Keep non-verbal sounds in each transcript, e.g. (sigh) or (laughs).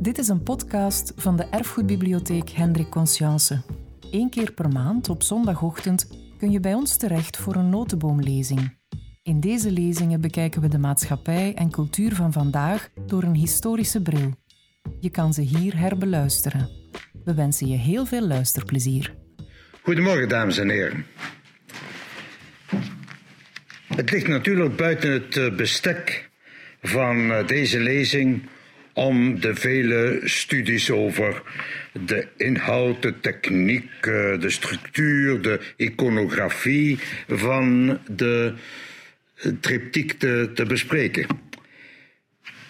Dit is een podcast van de Erfgoedbibliotheek Hendrik Conscience. Eén keer per maand op zondagochtend kun je bij ons terecht voor een notenboomlezing. In deze lezingen bekijken we de maatschappij en cultuur van vandaag door een historische bril. Je kan ze hier herbeluisteren. We wensen je heel veel luisterplezier. Goedemorgen, dames en heren. Het ligt natuurlijk buiten het eh, bestek van eh, deze lezing om de vele studies over de inhoud, de techniek, eh, de structuur, de iconografie van de triptiek te, te bespreken.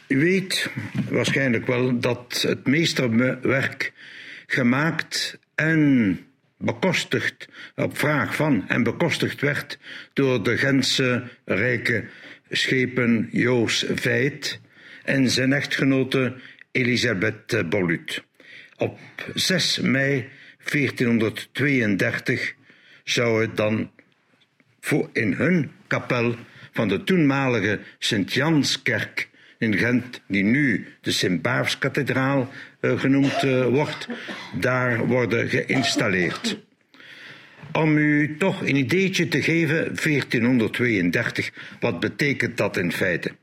U weet waarschijnlijk wel dat het meesterwerk gemaakt en bekostigd op vraag van en bekostigd werd door de Gentse rijke schepen Joos Veit en zijn echtgenote Elisabeth Bolut. Op 6 mei 1432 zou het dan voor in hun kapel van de toenmalige Sint-Janskerk in Gent, die nu de Sint-Baafskathedraal uh, genoemd uh, wordt, daar worden geïnstalleerd. Om u toch een ideetje te geven, 1432, wat betekent dat in feite?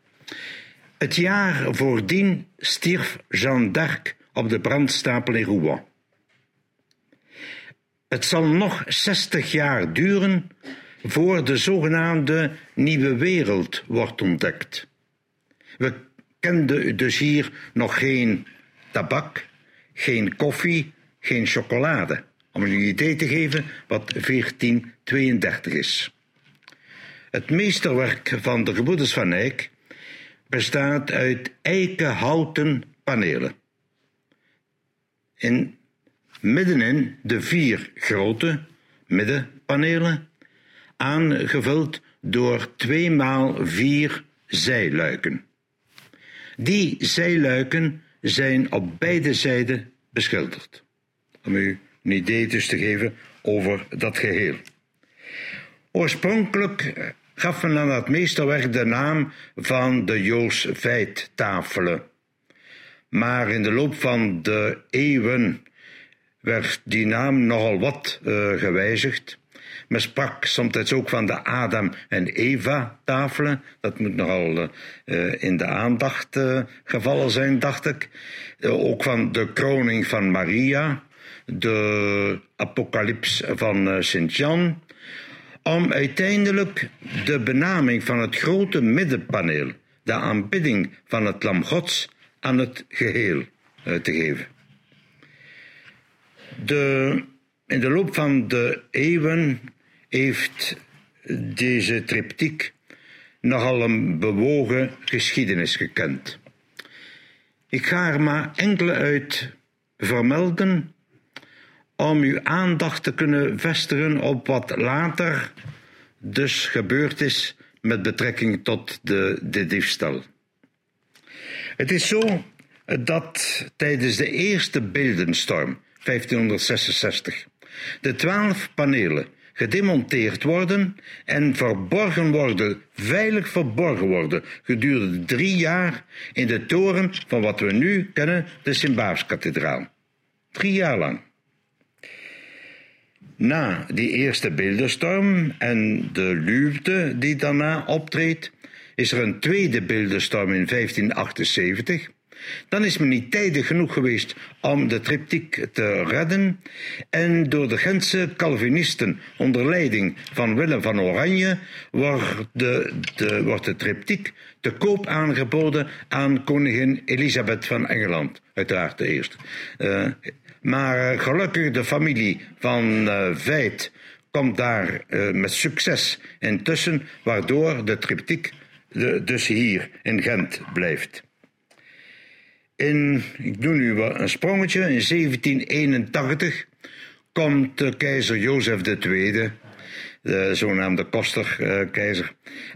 Het jaar voordien stierf Jeanne d'Arc op de brandstapel in Rouen. Het zal nog 60 jaar duren voor de zogenaamde nieuwe wereld wordt ontdekt. We kenden dus hier nog geen tabak, geen koffie, geen chocolade. Om een idee te geven wat 1432 is. Het meesterwerk van de gebroeders van Eyck bestaat uit eikenhouten panelen. In middenin de vier grote middenpanelen, aangevuld door twee maal vier zijluiken. Die zijluiken zijn op beide zijden beschilderd. Om u een idee dus te geven over dat geheel. Oorspronkelijk gaf men aan dat meesterwerk de naam van de Joos Veit-tafelen. Maar in de loop van de eeuwen werd die naam nogal wat uh, gewijzigd. Men sprak soms ook van de Adam- en Eva-tafelen. Dat moet nogal uh, in de aandacht gevallen zijn, dacht ik. ook van de kroning van Maria, de apocalyps van Sint-Jan om uiteindelijk de benaming van het grote middenpaneel, de aanbidding van het Lam Gods, aan het geheel uh, te geven. De, in de loop van de eeuwen heeft deze triptiek nogal een bewogen geschiedenis gekend. Ik ga er maar enkele uit vermelden om uw aandacht te kunnen vestigen op wat later dus gebeurd is met betrekking tot de, de diefstal. Het is zo dat tijdens de eerste beeldenstorm, 1566, de twaalf panelen gedemonteerd worden en verborgen worden, veilig verborgen worden, gedurende drie jaar in de toren van wat we nu kennen, de Sint-Baafskathedraal. Drie jaar lang. Na die eerste beeldenstorm en de luwte die daarna optreedt, is er een tweede beeldenstorm in 1578. Dan is men niet tijdig genoeg geweest om de triptiek te redden en door de Gentse Calvinisten onder leiding van Willem van Oranje wordt de, de, wordt de triptiek te koop aangeboden aan koningin Elisabeth van Engeland, uiteraard de eerste. Uh, maar uh, gelukkig de familie van uh, Veit komt daar uh, met succes intussen, waardoor de triptiek dus hier in Gent blijft. In, ik doe nu een sprongetje, in 1781 komt keizer Jozef II, de zogenaamde kosterkeizer,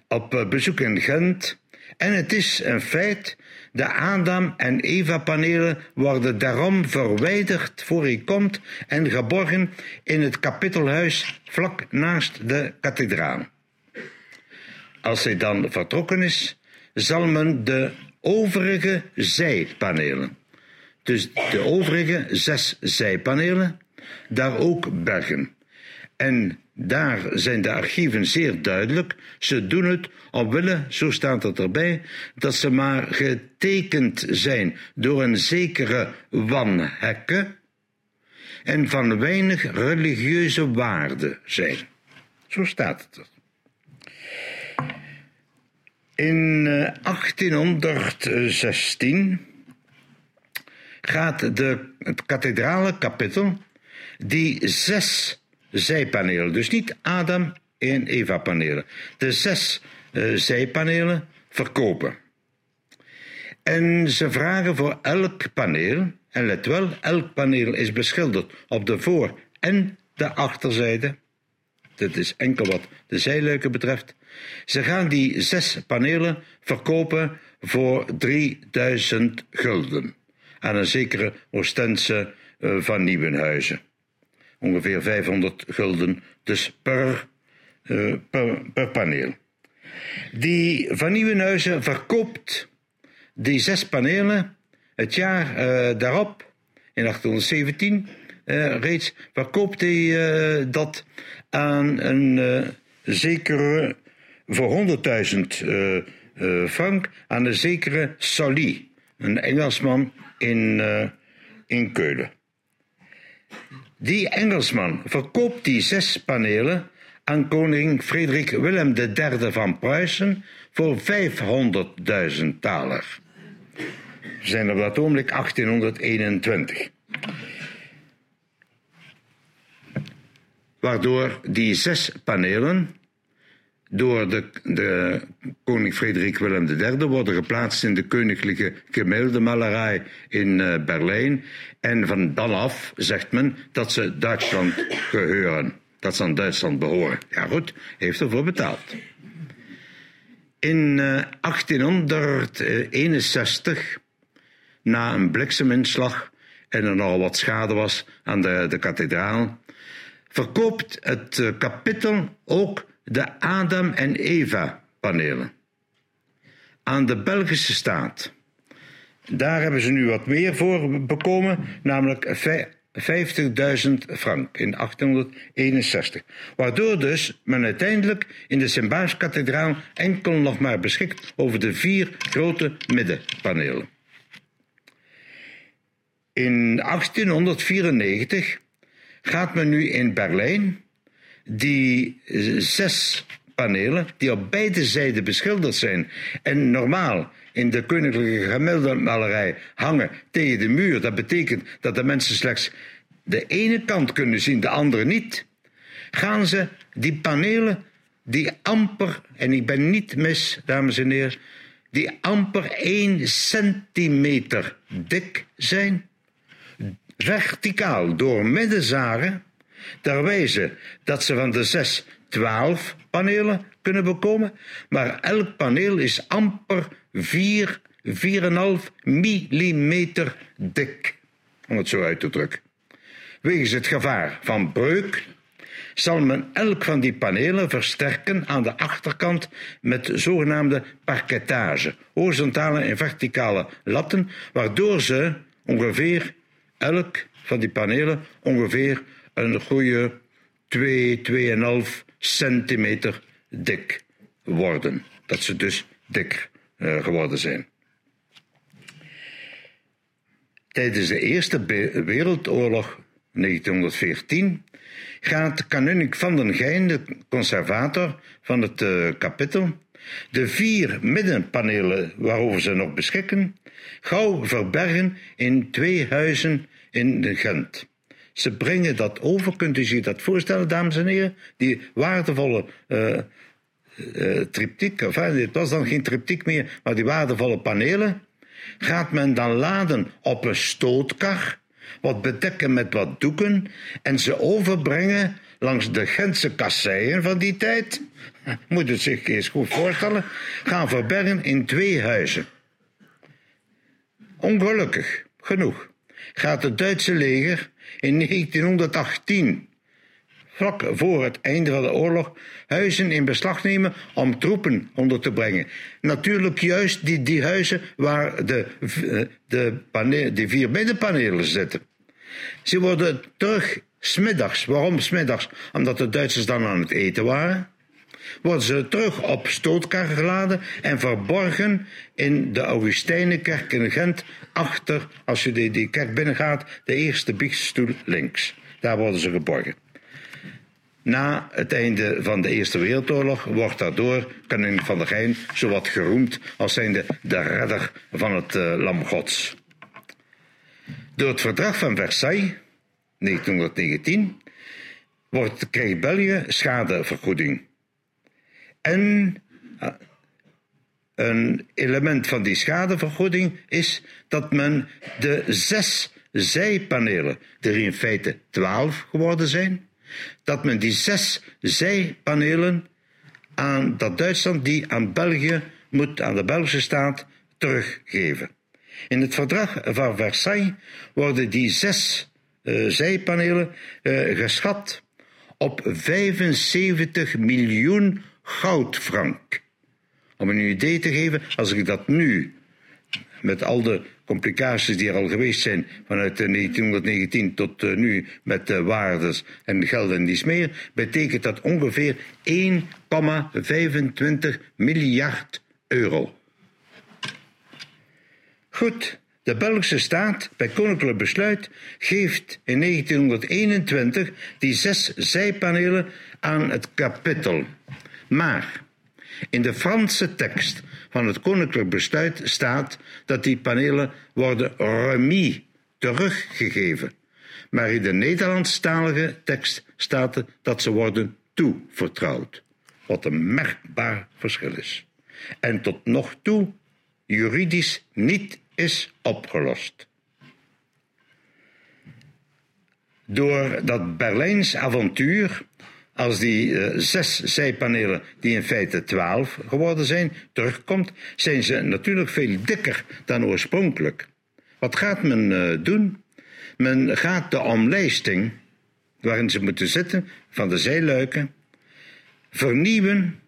op bezoek in Gent. En het is een feit de Adam- en Eva-panelen worden daarom verwijderd voor hij komt en geborgen in het kapittelhuis vlak naast de kathedraal. Als hij dan vertrokken is, zal men de overige zijpanelen, Dus de overige zes zijpanelen, daar ook bergen. En daar zijn de archieven zeer duidelijk. Ze doen het omwille, zo staat het erbij, dat ze maar getekend zijn door een zekere wanhekke en van weinig religieuze waarde zijn. Zo staat het er. In 1816 eh, gaat de, het kathedrale kapittel die zes zijpanelen, dus niet Adam en Eva panelen, de zes uh, zijpanelen verkopen. En ze vragen voor elk paneel, en let wel, elk paneel is beschilderd op de voor- en de achterzijde. Dit is enkel wat de zijluiken betreft. Ze gaan die zes panelen verkopen voor 3000 gulden aan een zekere Oostense uh, van Nieuwenhuizen. Ongeveer 500 gulden dus per, per, paneel. Die van Nieuwenhuizen verkoopt die zes panelen het jaar uh, daarop, in 1817 uh, reeds, verkoopt hij dat aan een zekere, voor 100.000 frank, aan een zekere Sully, een Engelsman in, in Keulen. Die Engelsman verkoopt die zes panelen aan koning Frederik Willem III van Pruisen voor 500.000 taler. We zijn op dat ogenblik 1821. Waardoor die zes panelen door de, de koning Frederik Willem III worden geplaatst in de koninklijke gemäldenmalerij in uh, Berlijn. En van dan af zegt men dat ze Duitsland geheuren. Dat ze aan Duitsland behoren. Ja goed, heeft ervoor betaald. In uh, 1861, na een blikseminslag en er nogal wat schade was aan de, de kathedraal, verkoopt het uh, kapittel ook de Adam en Eva panelen aan de Belgische staat. Daar hebben ze nu wat meer voor bekomen, namelijk 50.000 frank in 1861. Waardoor dus men uiteindelijk in de Sint-Baas-kathedraal enkel nog maar beschikt over de vier grote middenpanelen. In 1894 gaat men nu in Berlijn die zes panelen, die op beide zijden beschilderd zijn en normaal in de koninklijke gemäldenmalerij hangen tegen de muur. Dat betekent dat de mensen slechts de ene kant kunnen zien, de andere niet. Gaan ze die panelen, die amper, en ik ben niet mis, dames en heren, die amper één centimeter dik zijn, verticaal door middenzagen, ter wijze dat ze van de zes twaalf panelen kunnen bekomen, maar elk paneel is amper 4, 4,5 millimeter dik, om het zo uit te drukken. Wegens het gevaar van breuk zal men elk van die panelen versterken aan de achterkant met zogenaamde parketage, horizontale en verticale latten, waardoor ze ongeveer elk van die panelen ongeveer een goede 2, 2,5 centimeter dik worden. Dat ze dus dik uh, geworden zijn. Tijdens de Eerste Wereldoorlog 1914 gaat kanonik van den Geijn, de conservator van het uh, kapittel, de vier middenpanelen waarover ze nog beschikken, gauw verbergen in twee huizen in Gent. Ze brengen dat over, kunt u zich dat voorstellen, dames en heren? Die waardevolle uh, uh, triptiek, enfin, dit was dan geen triptiek meer, maar die waardevolle panelen, gaat men dan laden op een stootkar, wat bedekken met wat doeken en ze overbrengen langs de Gentse kasseien van die tijd, (laughs) moet het zich eens goed voorstellen, gaan verbergen in twee huizen. Ongelukkig genoeg gaat het Duitse leger in 1918 vlak voor het einde van de oorlog huizen in beslag nemen om troepen onder te brengen. Natuurlijk juist die, die huizen waar de, de, paneel, die vier middenpanelen zitten. Ze worden terug smiddags. Waarom smiddags? Omdat de Duitsers dan aan het eten waren. Worden ze terug op stootkarren geladen en verborgen in de Augustijnenkerk in Gent. Achter, als je die, die kerk binnengaat, de eerste biechtstoel links. Daar worden ze geborgen. Na het einde van de Eerste Wereldoorlog wordt daardoor koning van der Rijn zowat geroemd als zijnde de redder van het uh, Lam Gods. Door het verdrag van Versailles, 1919, wordt, krijgt België schadevergoeding. En uh, een element van die schadevergoeding is dat men de zes zijpanelen, er in feite twaalf geworden zijn, dat men die zes zijpanelen aan dat Duitsland die aan België moet, aan de Belgische staat, teruggeven. In het verdrag van Versailles worden die zes uh, zijpanelen uh, geschat op 75 miljoen goudfrank. Om een idee te geven, als ik dat nu met al de complicaties die er al geweest zijn vanuit 1919 tot uh, nu met de waardes en geld en die meer, betekent dat ongeveer 1,25 miljard euro. Goed, de Belgische staat, bij koninklijk besluit, geeft in 1921 die zes zijpanelen aan het kapittel. Maar in de Franse tekst van het koninklijk besluit staat dat die panelen worden remis, teruggegeven. Maar in de Nederlandstalige tekst staat dat ze worden toevertrouwd. Wat een merkbaar verschil is. En tot nog toe juridisch niet is opgelost. Door dat Berlijns avontuur als die uh, zes zijpanelen, die in feite twaalf geworden zijn, terugkomt, zijn ze natuurlijk veel dikker dan oorspronkelijk. Wat gaat men uh, doen? Men gaat de omlijsting, waarin ze moeten zitten, van de zijluiken, vernieuwen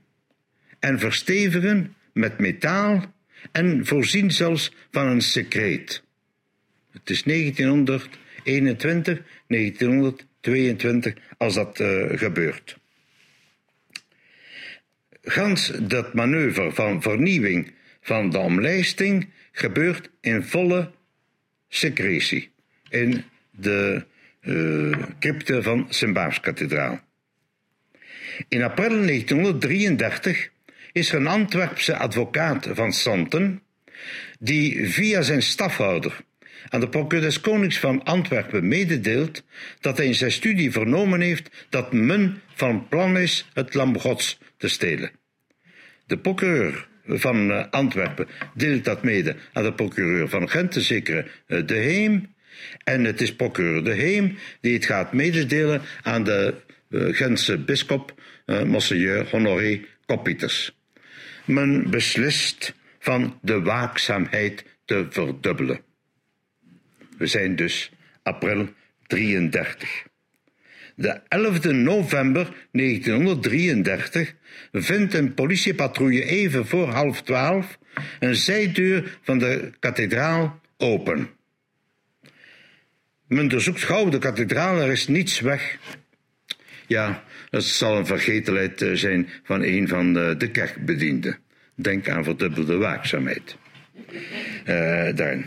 en verstevigen met metaal en voorzien zelfs van een secreet. Het is 1921, 1900. 22 als dat uh, gebeurt. Gans dat manoeuvre van vernieuwing van de omlijsting gebeurt in volle secretie in de uh, crypte van Sint-Baafskathedraal. In april 1933 is er een Antwerpse advocaat van Santen die via zijn stafhouder aan de procureur des Konings van Antwerpen mededeelt dat hij in zijn studie vernomen heeft dat men van plan is het lam gods te stelen. De procureur van uh, Antwerpen deelt dat mede aan de procureur van Gent, de zekere uh, De Heem. En het is procureur De Heem die het gaat mededelen aan de uh, Gentse bischop, Monseigneur Honoré Koppieters. Men beslist van de waakzaamheid te verdubbelen. We zijn dus april 33. De 11 november 1933 vindt een politiepatrouille even voor half twaalf een zijdeur van de kathedraal open. Men onderzoekt gauw de kathedraal, er is niets weg. Ja, dat zal een vergetelheid eh, zijn van een van de, de kerkbedienden. Denk aan verdubbelde waakzaamheid. Uh, daarin.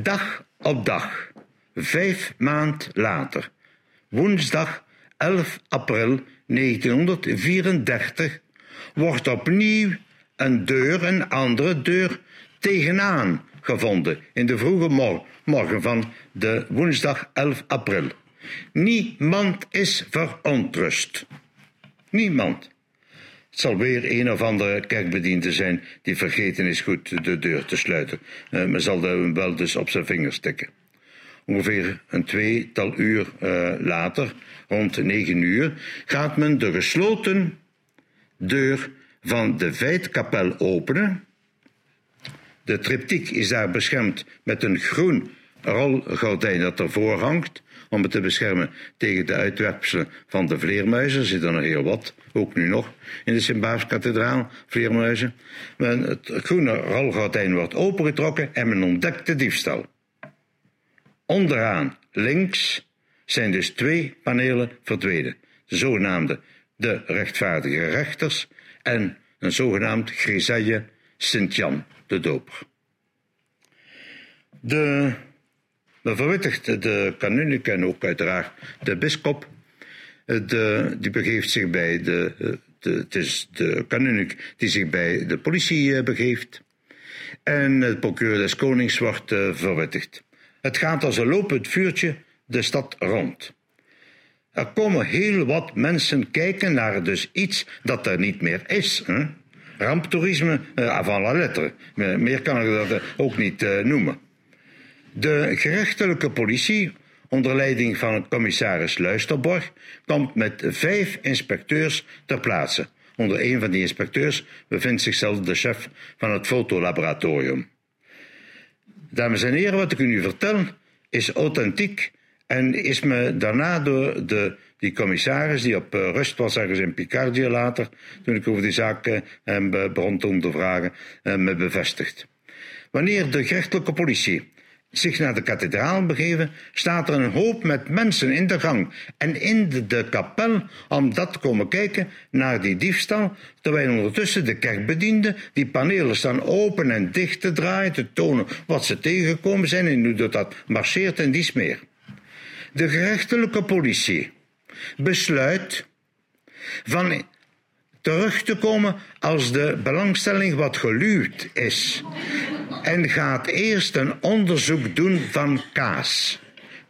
Dag op dag, vijf maand later, woensdag 11 april 1934, wordt opnieuw een deur, een andere deur, tegenaan gevonden in de vroege morgen van de woensdag 11 april. Niemand is verontrust. Niemand. Het zal weer een of andere kerkbediende zijn die vergeten is goed de deur te sluiten. Uh, men zal hem wel dus op zijn vingers tikken. Ongeveer een tweetal uur uh, later, rond negen uur, gaat men de gesloten deur van de Veitkapel openen. De triptiek is daar beschermd met een groen rolgordijn dat ervoor hangt om het te beschermen tegen de uitwerpselen van de vleermuizen. Er zitten er nog heel wat, ook nu nog, in de Sint-Baafskathedraal, vleermuizen. Maar het groene rolgordijn wordt opengetrokken en men ontdekt de diefstal. Onderaan, links, zijn dus twee panelen verdwenen. De zogenaamde de rechtvaardige rechters en een zogenaamd Griselle Sint-Jan de Doper. De dan verwittigt de kanunnik en ook uiteraard de bischop. De, die begeeft zich bij de, de, het is de kanunnik die zich bij de politie eh, begeeft. En het procureur des konings wordt verwittigd. Het gaat als een lopend vuurtje de stad rond. Er komen heel wat mensen kijken naar dus iets dat er niet meer is. Hè? Ramptoerisme avant la lettre. Meer kan ik dat ook niet noemen. De gerechtelijke politie, onder leiding van commissaris Luisterborg, komt met vijf inspecteurs ter plaatse. Onder een van die inspecteurs bevindt zich zelfs de chef van het fotolaboratorium. Dames en heren, wat ik u nu vertel is authentiek en is me daarna door de, die commissaris, die op eh, rust was ergens in Picardie later, toen ik over die zaak eh, begon te ondervragen, eh, me bevestigd. Wanneer de gerechtelijke politie zich naar de kathedraal begeven, staat er een hoop met mensen in de gang en in de, kapel om dat te komen kijken naar die diefstal, terwijl ondertussen de kerkbedienden die panelen staan open en dicht te draaien, te tonen wat ze tegengekomen zijn en hoe dat marcheert en dies meer. De gerechtelijke politie besluit van terug te komen als de belangstelling wat geluwd is en gaat eerst een onderzoek doen van kaas.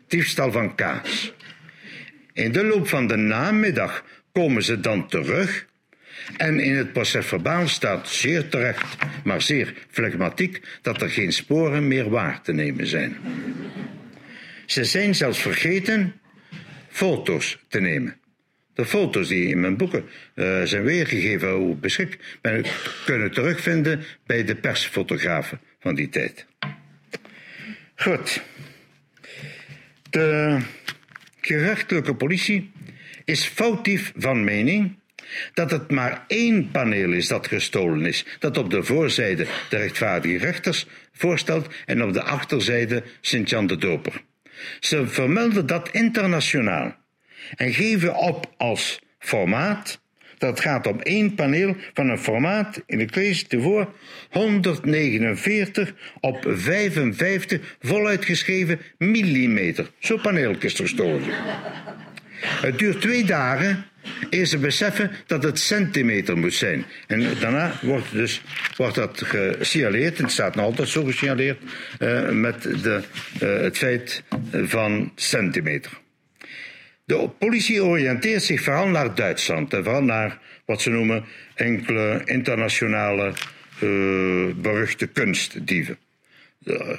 Diefstal van kaas. In de loop van de namiddag komen ze dan terug. En in het procesverbaal staat zeer terecht, maar zeer flegmatiek, dat er geen sporen meer waar te nemen zijn. Ze zijn zelfs vergeten foto's te nemen. De foto's die in mijn boeken uh, zijn weergegeven, hoe beschikt, ben kunnen terugvinden bij de persfotografen van die tijd. Goed. De gerechtelijke politie is foutief van mening dat het maar één paneel is dat gestolen is, dat op de voorzijde de rechtvaardige rechters voorstelt en op de achterzijde Sint-Jan de Doper. Ze vermelden dat internationaal en geven op als formaat dat gaat om één paneel van een formaat, in de lees het voor, 149 op 55 voluit geschreven millimeter. Zo'n paneel is. Het duurt twee dagen eer ze beseffen dat het centimeter moet zijn. En daarna wordt, dus, wordt dat gesignaleerd, en het staat nog altijd zo gesignaleerd, uh, met de, uh, het feit van centimeter. De politie oriënteert zich vooral naar Duitsland en vooral naar wat ze noemen enkele internationale uh, beruchte kunstdieven.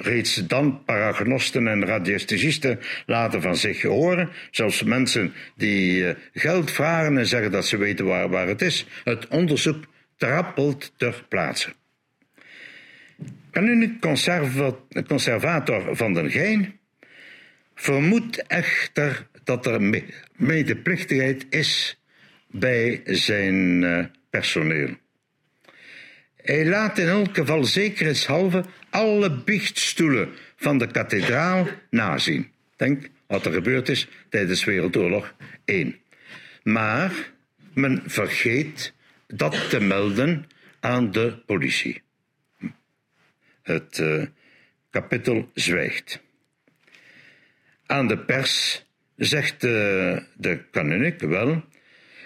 Reeds dan paragnosten en radiesthesisten laten van zich horen. Zelfs mensen die uh, geld vragen en zeggen dat ze weten waar, waar het is. Het onderzoek trappelt ter plaatse. Kanuniek conservator van den Gein vermoedt echter dat er medeplichtigheid is bij zijn uh, personeel. Hij laat in elk geval zekerheidshalve alle biechtstoelen van de kathedraal nazien. Denk wat er gebeurd is tijdens Wereldoorlog 1. Maar men vergeet dat te melden aan de politie. Het uh, kapitel zwijgt. Aan de pers zegt de, de kanunnik wel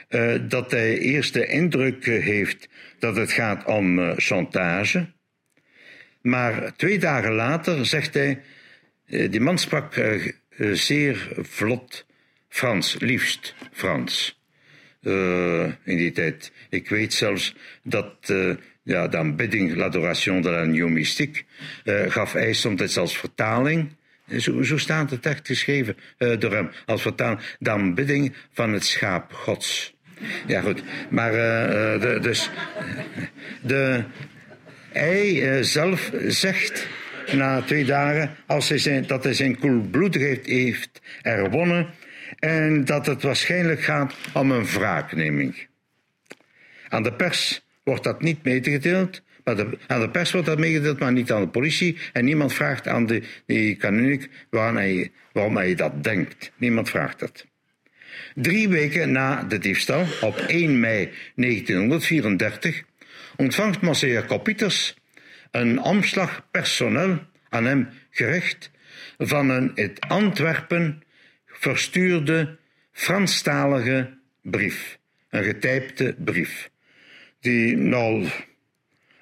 uh, dat hij eerst de indruk heeft dat het gaat om uh, chantage. Maar twee dagen later zegt hij, uh, die man sprak zeer vlot Frans, liefst Frans. in die tijd. Ik weet zelfs dat ja, de aanbidding, l'adoration de la New Mystique, gaf hij soms als vertaling zo, staat het echt geschreven uh, door hem als vertaal. De aanbidding van het schaap Gods. Ja, goed. Maar uh, de, dus. De, hij zelf zegt na twee dagen als hij zijn, dat hij zijn koelbloedigheid heeft herwonnen en dat het waarschijnlijk gaat om een wraakneming. Aan de pers wordt dat niet meegedeeld, aan de pers wordt dat meegedeeld, maar niet aan de politie. En niemand vraagt aan de, die kanunik waarom hij, waarom hij dat denkt. Niemand vraagt dat. Drie weken na de diefstal, op 1 mei 1934, ontvangt Monsieur Jacob Pieters een omslag personeel aan hem gericht van een uit Antwerpen verstuurde Franstalige brief. Een getypte brief. Die nou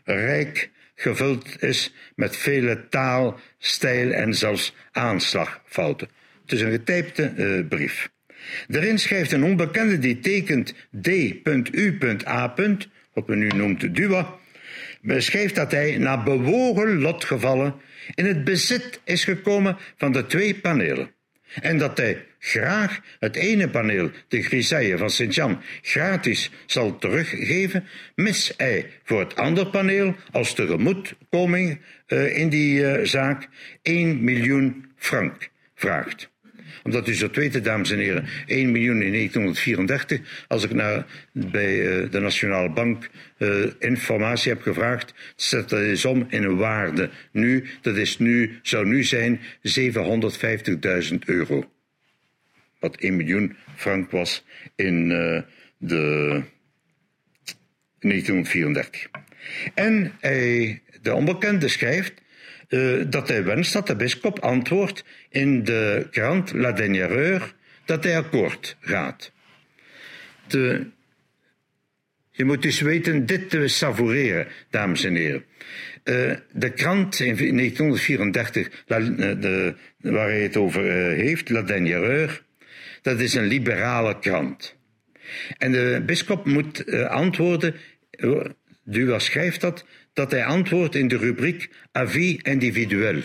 rijk gevuld is met vele taal, stijl en zelfs aanslagfouten. Het is een getypte uh, brief. Daarin schrijft een onbekende die tekent D.U.A. wat men nu noemt Dua, beschrijft dat hij na bewogen lotgevallen in het bezit is gekomen van de twee panelen. En dat hij graag het ene paneel, de grisaille van Sint-Jan, gratis zal teruggeven, mis hij voor het andere paneel als tegemoetkoming uh, in die uh, zaak 1 miljoen frank vraagt omdat u zult weten, dames en heren, 1 miljoen in 1934. Als ik naar, bij uh, de Nationale Bank informatie heb gevraagd, zet dat is om in een waarde. Nu, dat is nu, zou nu zijn 750.000 euro. Wat 1 miljoen frank was in uh, de 1934. En hij, de onbekende schrijft uh, dat hij wenst dat de bischop antwoordt in de krant La Dernière dat hij akkoord gaat. De, je moet dus weten dit te savoureren, dames en heren. Uh, de krant in 1934, la, de, waar hij het over heeft, La Dernière dat is een liberale krant. En de bischop moet antwoorden, Dua schrijft dat, dat hij antwoordt in de rubriek avis individuel.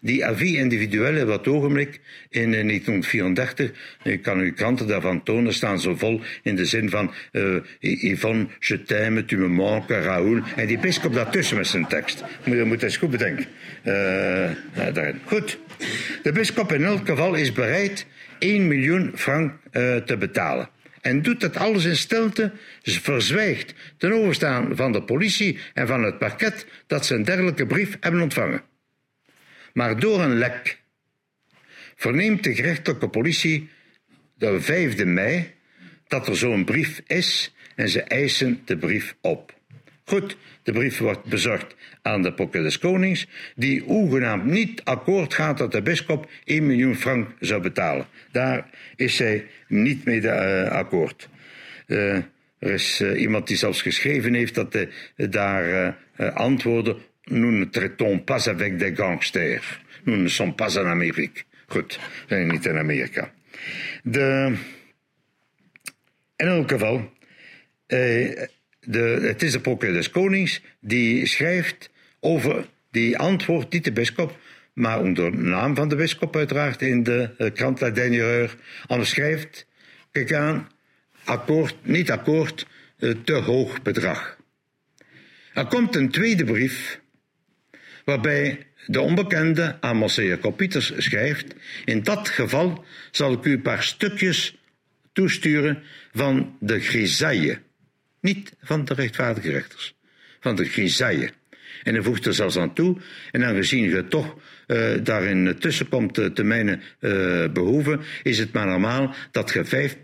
Die avis individuel hebben wat ogenblik in 1934, ik kan u kranten daarvan tonen, staan zo vol in de zin van uh, Yvonne, je t'aime, tu me manques, Raoul. En die bischop daartussen met zijn tekst. Moet je moet eens goed bedenken. Daarin. Goed. De bischop in elk geval is bereid 1 miljoen frank uh, te betalen en doet dat alles in stilte, verzwijgt ten overstaan van de politie en van het parket dat ze een dergelijke brief hebben ontvangen. Maar door een lek verneemt de gerechtelijke politie de 5e mei dat er zo'n brief is en ze eisen de brief op. Goed, de brief wordt bezorgd aan de Pokke des Konings, die hoegenaamd niet akkoord gaat dat de bisschop 1 miljoen frank zou betalen. Daar is zij niet mee uh, akkoord. Uh, er is uh, iemand die zelfs geschreven heeft dat de, daar antwoorden: Nous ne traitons pas avec des gangsters. Nous ne sommes pas en Amérique. Goed, we zijn niet in Amerika. De, in elk geval, de, het is de procureur konings die schrijft over die antwoord, niet de bischop, maar onder de naam van de bischop uiteraard in de uh, krant La Dernière, schrijft, kijk aan, akkoord, niet akkoord, uh, te hoog bedrag. Er komt een tweede brief, waarbij de onbekende aan Monsieur Pieters schrijft, in dat geval zal ik u een paar stukjes toesturen van de grisaille niet van de rechtvaardige rechters, van de grisaille. En hij voegt er zelfs aan toe, en aangezien je toch uh, daarin tussenkomt uh, te mijn uh, behoeven, is het maar normaal dat je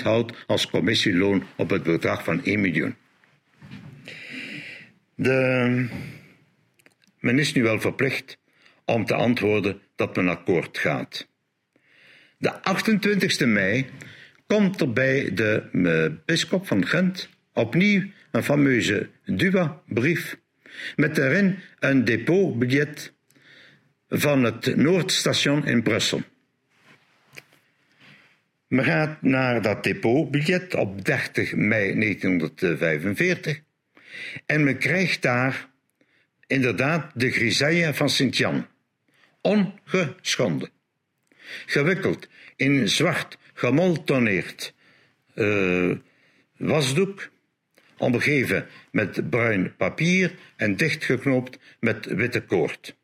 5% houdt als commissieloon op het bedrag van 1 miljoen. De, men is nu wel verplicht om te antwoorden dat men akkoord gaat. De 28e mei komt er bij de bisschop van Gent Opnieuw een fameuze Dua-brief met daarin een depotbiljet van het Noordstation in Brussel. Men gaat naar dat depotbiljet op 30 mei 1945 en men krijgt daar inderdaad de grisaille van Sint-Jan, ongeschonden, gewikkeld in zwart gemoltoneerd uh, wasdoek omgeven met bruin papier en dichtgeknoopt met witte koord.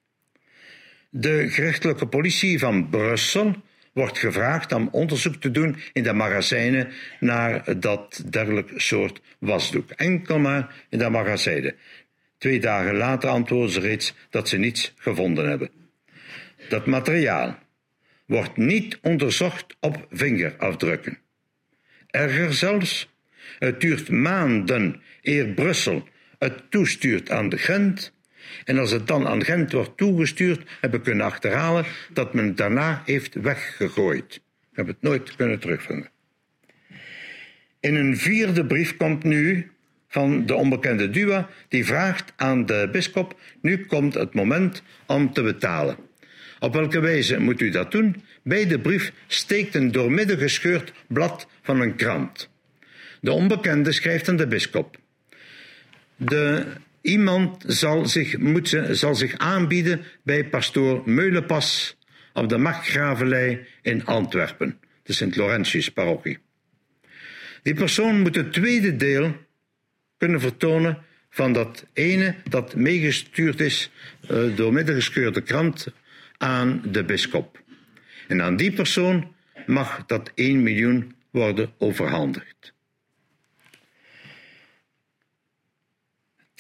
De gerechtelijke politie van Brussel wordt gevraagd om onderzoek te doen in de magazijnen naar dat dergelijk soort wasdoek. Enkel maar in de magazijnen. Twee dagen later antwoorden ze reeds dat ze niets gevonden hebben. Dat materiaal wordt niet onderzocht op vingerafdrukken. Erger zelfs, het duurt maanden eer Brussel het toestuurt aan de Gent. En als het dan aan Gent wordt toegestuurd, hebben we kunnen achterhalen dat men daarna heeft weggegooid. We hebben het nooit kunnen terugvinden. In een vierde brief komt nu van de onbekende Dua, die vraagt aan de bisschop: Nu komt het moment om te betalen. Op welke wijze moet u dat doen? Bij de brief steekt een doormidden gescheurd blad van een krant. De onbekende schrijft aan de bisschop: de, iemand zal zich, moeten, zal zich aanbieden bij pastoor Meulenpas op de Markgravelij in Antwerpen, de Sint-Laurentius-parochie. Die persoon moet het tweede deel kunnen vertonen van dat ene dat meegestuurd is uh, door middengescheurde krant aan de bisschop. En aan die persoon mag dat 1 miljoen worden overhandigd.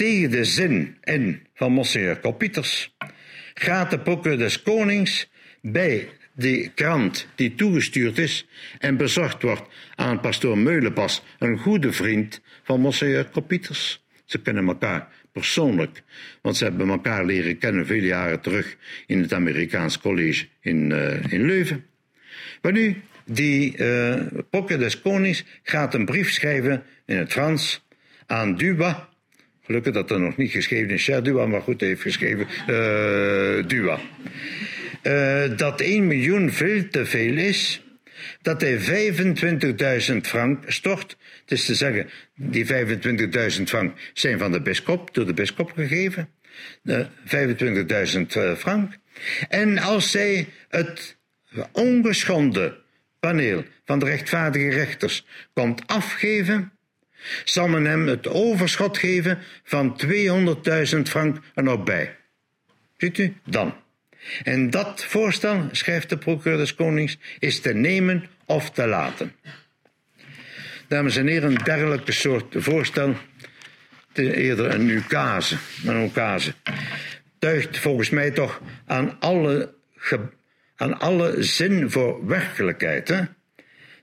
Tegen de zin in van Monseigneur Kopieters gaat de procureur des konings bij die krant die toegestuurd is en bezorgd wordt aan pastoor Meulenpas, een goede vriend van Monseigneur Kopieters. Ze kennen elkaar persoonlijk, want ze hebben elkaar leren kennen vele jaren terug in het Amerikaans college in, uh, in Leuven. Maar nu, die uh, des konings gaat een brief schrijven in het Frans aan Duba, Gelukkig dat er nog niet geschreven is Dua, maar goed, heeft geschreven uh, Dua. Uh, dat 1 miljoen veel te veel is. Dat hij 25.000 frank stort. Het is te zeggen, die 25.000 frank zijn van de bischop, door de bischop gegeven. Uh, 25.000 frank. En als zij het ongeschonden paneel van de rechtvaardige rechters komt afgeven, zal men hem het overschot geven van 200.000 frank er nog bij. Ziet u? Dan. En dat voorstel, schrijft de procureur des Konings, is te nemen of te laten. Dames en heren, een dergelijke soort voorstel, eerder een ukase, een ukase, tuigt volgens mij toch aan alle, aan alle zin voor werkelijkheid. Hè?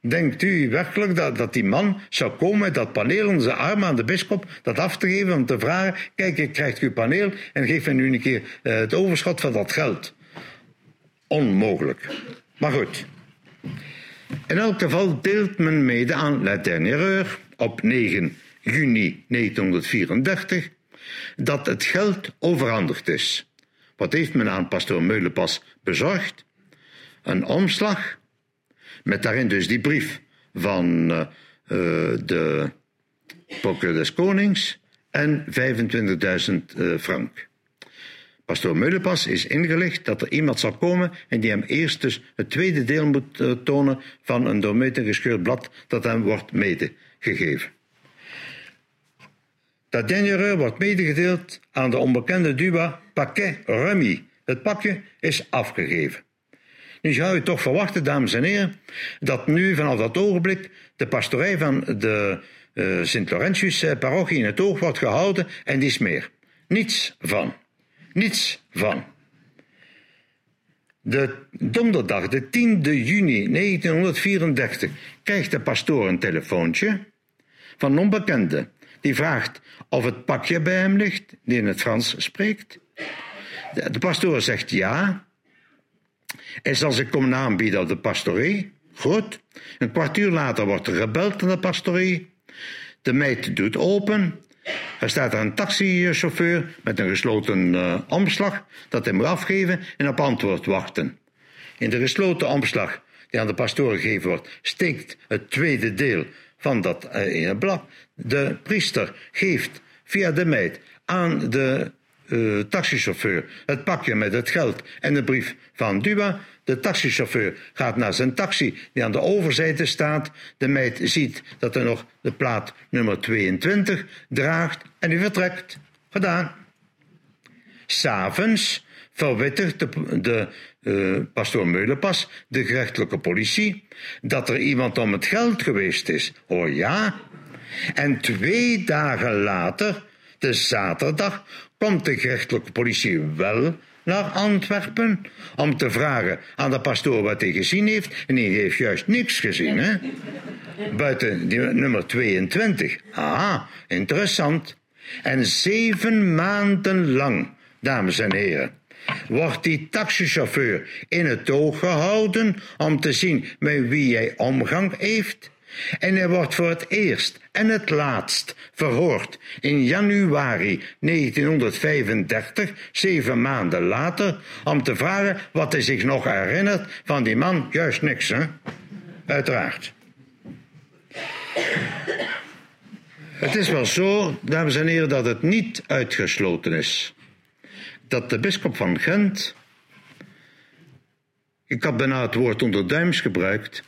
Denkt u werkelijk dat, dat die man zou komen met dat paneel zijn arm aan de bischop dat af te geven om te vragen: Kijk, ik krijg uw paneel en geef me nu een keer uh, het overschot van dat geld? Onmogelijk. Maar goed. In elk geval deelt men mede aan La Dernière op 9 juni 1934 dat het geld overhandigd is. Wat heeft men aan pastoor Meulenpas bezorgd? Een omslag met daarin dus die brief van uh, de procureur des konings en 25.000 uh, frank. Pastoor Meulepas is ingelicht dat er iemand zal komen en die hem eerst dus het tweede deel moet tonen van een doormeten gescheurd blad dat hem wordt medegegeven. Dat denjureur wordt medegedeeld aan de onbekende Duba Paquet Remy. Het pakje is afgegeven. Nu zou je toch verwachten, dames en heren, dat nu vanaf dat ogenblik de pastorij van de uh, Sint-Laurentius-parochie in het oog wordt gehouden en is meer. Niets van. Niets van. De donderdag, de 10e juni 1934, krijgt de pastoor een telefoontje van een onbekende. Die vraagt of het pakje bij hem ligt, die in het Frans spreekt. De pastoor zegt ja. En zal zich komen aanbieden op de pastorie. Goed. Een kwartier later wordt er gebeld aan de pastorie. De meid doet open. Er staat een taxichauffeur met een gesloten uh, omslag dat hij moet afgeven en op antwoord wachten. In de gesloten omslag die aan de pastoor gegeven wordt, steekt het tweede deel van dat uh, blad. De priester geeft via de meid aan de uh, taxichauffeur het pakje met het geld en de brief van Dua. De taxichauffeur gaat naar zijn taxi die aan de overzijde staat. De meid ziet dat er nog de plaat nummer 22 draagt en die vertrekt. Gedaan. S'avonds verwittigt de, de uh, pastoor Meulenpas, de gerechtelijke politie, dat er iemand om het geld geweest is. Oh ja. En twee dagen later, de zaterdag, komt de gerechtelijke politie wel naar Antwerpen om te vragen aan de pastoor wat hij gezien heeft. En hij heeft juist niks gezien, hè? Buiten die nummer 22. Ah, interessant. En zeven maanden lang, dames en heren, wordt die taxichauffeur in het oog gehouden om te zien met wie hij omgang heeft. En hij wordt voor het eerst en het laatst verhoord in januari 1935, zeven maanden later, om te vragen wat hij zich nog herinnert van die man. Juist niks, hè? Uiteraard. Het is wel zo, dames en heren, dat het niet uitgesloten is dat de bisschop van Gent, ik had bijna het woord onder duims gebruikt,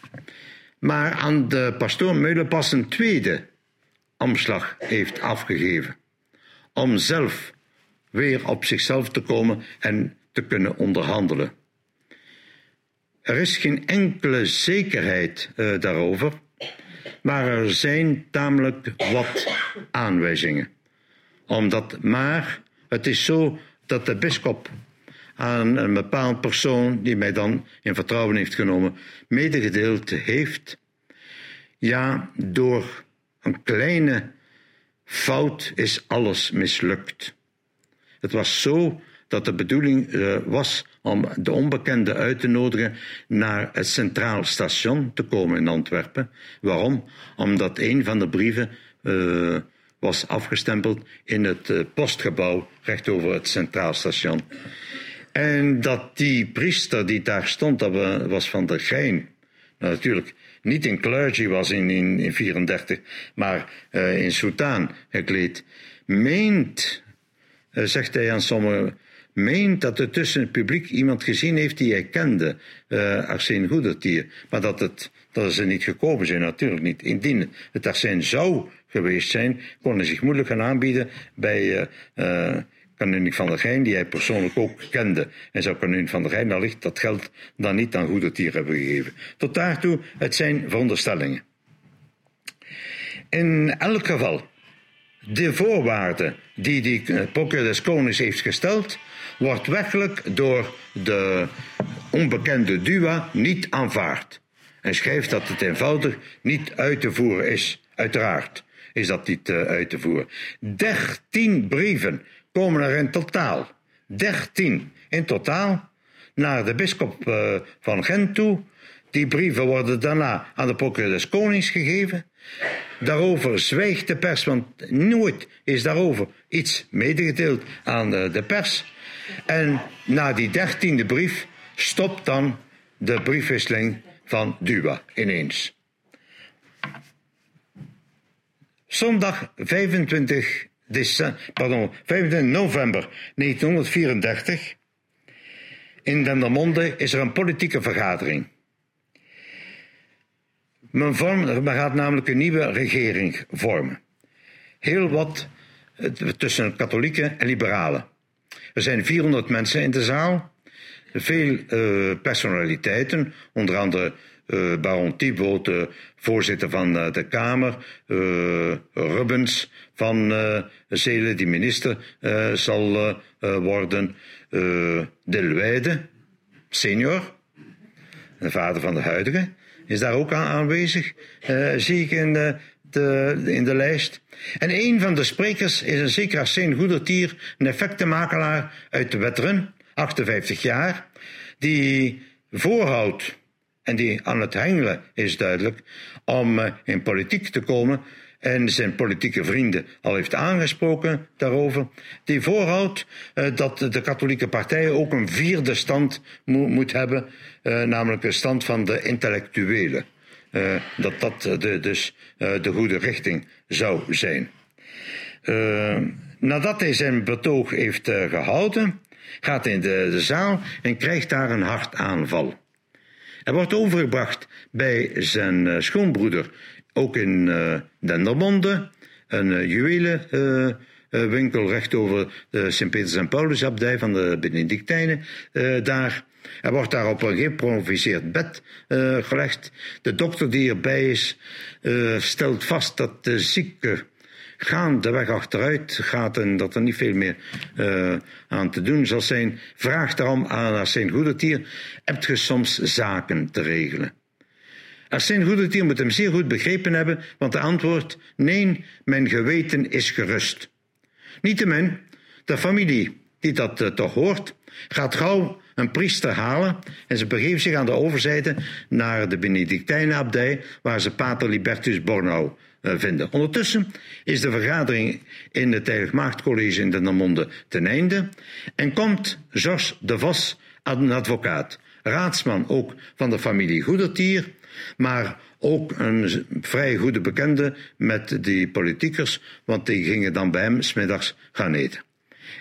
maar aan de pastoor Meulenpas een tweede omslag heeft afgegeven. Om zelf weer op zichzelf te komen en te kunnen onderhandelen. Er is geen enkele zekerheid uh, daarover, maar er zijn tamelijk wat aanwijzingen. Omdat, maar het is zo dat de bisschop aan een bepaald persoon, die mij dan in vertrouwen heeft genomen, medegedeeld heeft. Ja, door een kleine fout is alles mislukt. Het was zo dat de bedoeling uh, was om de onbekende uit te nodigen naar het Centraal Station te komen in Antwerpen. Waarom? Omdat een van de brieven uh, was afgestempeld in het uh, postgebouw recht over het Centraal Station. En dat die priester die daar stond, dat was van der Gein. Nou, natuurlijk niet in clergy was in 1934, maar uh, in soutaan gekleed. Meent, uh, zegt hij aan sommigen, meent dat er tussen het publiek iemand gezien heeft die hij kende, uh, Arsène Goedertier. Maar dat, het, dat ze niet gekomen zijn, natuurlijk niet. Indien het Arsène zou geweest zijn, kon hij zich moeilijk gaan aanbieden bij Kanunik van der Geijn, die hij persoonlijk ook kende. En zou Kanunik van der Geijn allicht dat geld dan niet aan goede tier hebben gegeven. Tot daartoe, het zijn veronderstellingen. In elk geval, de voorwaarde die die Procureur des Konings heeft gesteld, wordt werkelijk door de onbekende Dua niet aanvaard. En schrijft dat het eenvoudig niet uit te voeren is, uiteraard is dat niet uh, uit te voeren. Dertien brieven komen er in totaal. Dertien in totaal naar de bisschop uh, van Gent toe. Die brieven worden daarna aan de procureur des konings gegeven. Daarover zwijgt de pers, want nooit is daarover iets medegedeeld aan de, de pers. En na die dertiende brief stopt dan de briefwisseling van Duwa ineens. Zondag 25, pardon, 25 november 1934. In Dendermonde is er een politieke vergadering. Men, vormt, men gaat namelijk een nieuwe regering vormen. Heel wat tussen katholieken en liberalen. Er zijn 400 mensen in de zaal. Veel uh, personaliteiten, onder andere uh, Baron Thibault, de voorzitter van uh, de Kamer, uh, Rubens van Zelen, die minister zal worden, Delwijde, senior, de vader van de huidige, is daar ook aan aanwezig, zie ik in de, de, in de lijst. En een van de sprekers is een zeker Arsène Goedertier, een effectenmakelaar uit de Wetteren, 58 jaar, die voorhoudt en die aan het hengelen is duidelijk om uh, in politiek te komen en zijn politieke vrienden al heeft aangesproken daarover, die voorhoudt uh, dat de katholieke partijen ook een vierde stand mo moet hebben, uh, namelijk een stand van de intellectuelen. dat dat de, dus de goede richting zou zijn. nadat hij zijn betoog heeft gehouden, gaat hij in de, de zaal en krijgt daar een hartaanval. Hij wordt overgebracht bij zijn uh, schoonbroeder, ook in uh, Dendermonde, een uh, juwelenhandelaar. winkel recht over de Sint-Peters en Paulusabdij van de Benedictijnen daar. Er wordt daar op een geïmproviseerd bed gelegd. De dokter die erbij is, stelt vast dat de zieke gaan de weg achteruit gaat en dat er niet veel meer uh, aan te doen zal zijn, vraagt daarom aan Arsène Goedertier, hebt ge soms zaken te regelen? Arsène Goedertier moet hem zeer goed begrepen hebben, want de antwoord, nee, mijn geweten is gerust. Niettemin, de familie die dat uh, toch hoort, gaat gauw een priester halen en ze begeven zich aan de overzijde naar de Benedictijnenabdij, waar ze pater Libertus Bornau vinden. Ondertussen is de vergadering in het Heilig Maagdcollege in Dendermonde ten einde en komt Georges de Vos, een advocaat, raadsman ook van de familie Goedertier, maar ook een vrij goede bekende met die politiekers, want die gingen dan bij hem smiddags gaan eten.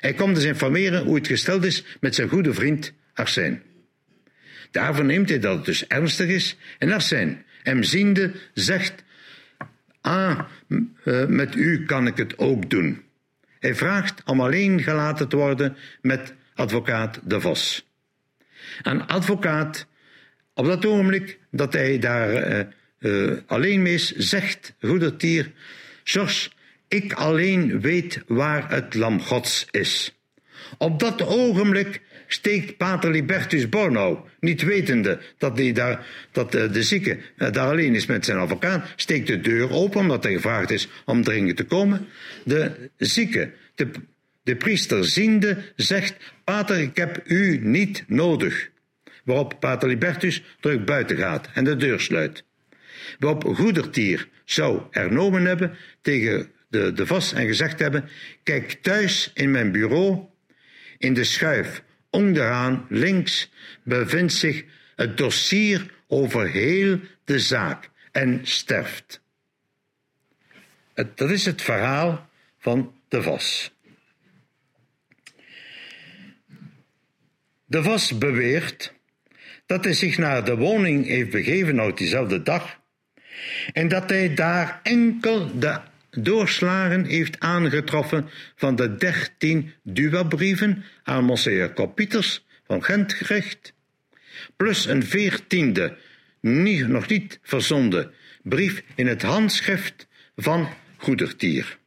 Hij komt dus informeren hoe het gesteld is met zijn goede vriend Arsène. Daar verneemt hij dat het dus ernstig is en Arsène, hem ziende, zegt Ah, eh, met u kan ik het ook doen. Hij vraagt om alleen gelaten te worden met advocaat De Vos. Een advocaat, op dat ogenblik dat hij daar uh, uh, alleen mee is, zegt Goedertier: Georges, ik alleen weet waar het lam Gods is. Op dat ogenblik steekt pater Libertus Bornau, niet wetende dat, die daar, dat de, de zieke eh, daar alleen is met zijn advocaat, steekt de deur open omdat hij gevraagd is om dringend te komen. De zieke, de, de priester ziende, zegt, pater, ik heb u niet nodig. Waarop pater Libertus terug buiten gaat en de deur sluit. Waarop Goedertier zou ernomen hebben tegen de, de Vos en gezegd hebben, kijk thuis in mijn bureau, in de schuif Onderaan links bevindt zich het dossier over heel de zaak en sterft. Dat is het verhaal van de Vos. De Vos beweert dat hij zich naar de woning heeft begeven uit diezelfde dag en dat hij daar enkel de doorslagen heeft aangetroffen van de dertien duabrieven aan Monseigneur Kopieters van Gent gericht, plus een veertiende, nog niet verzonden brief in het handschrift van Goedertier.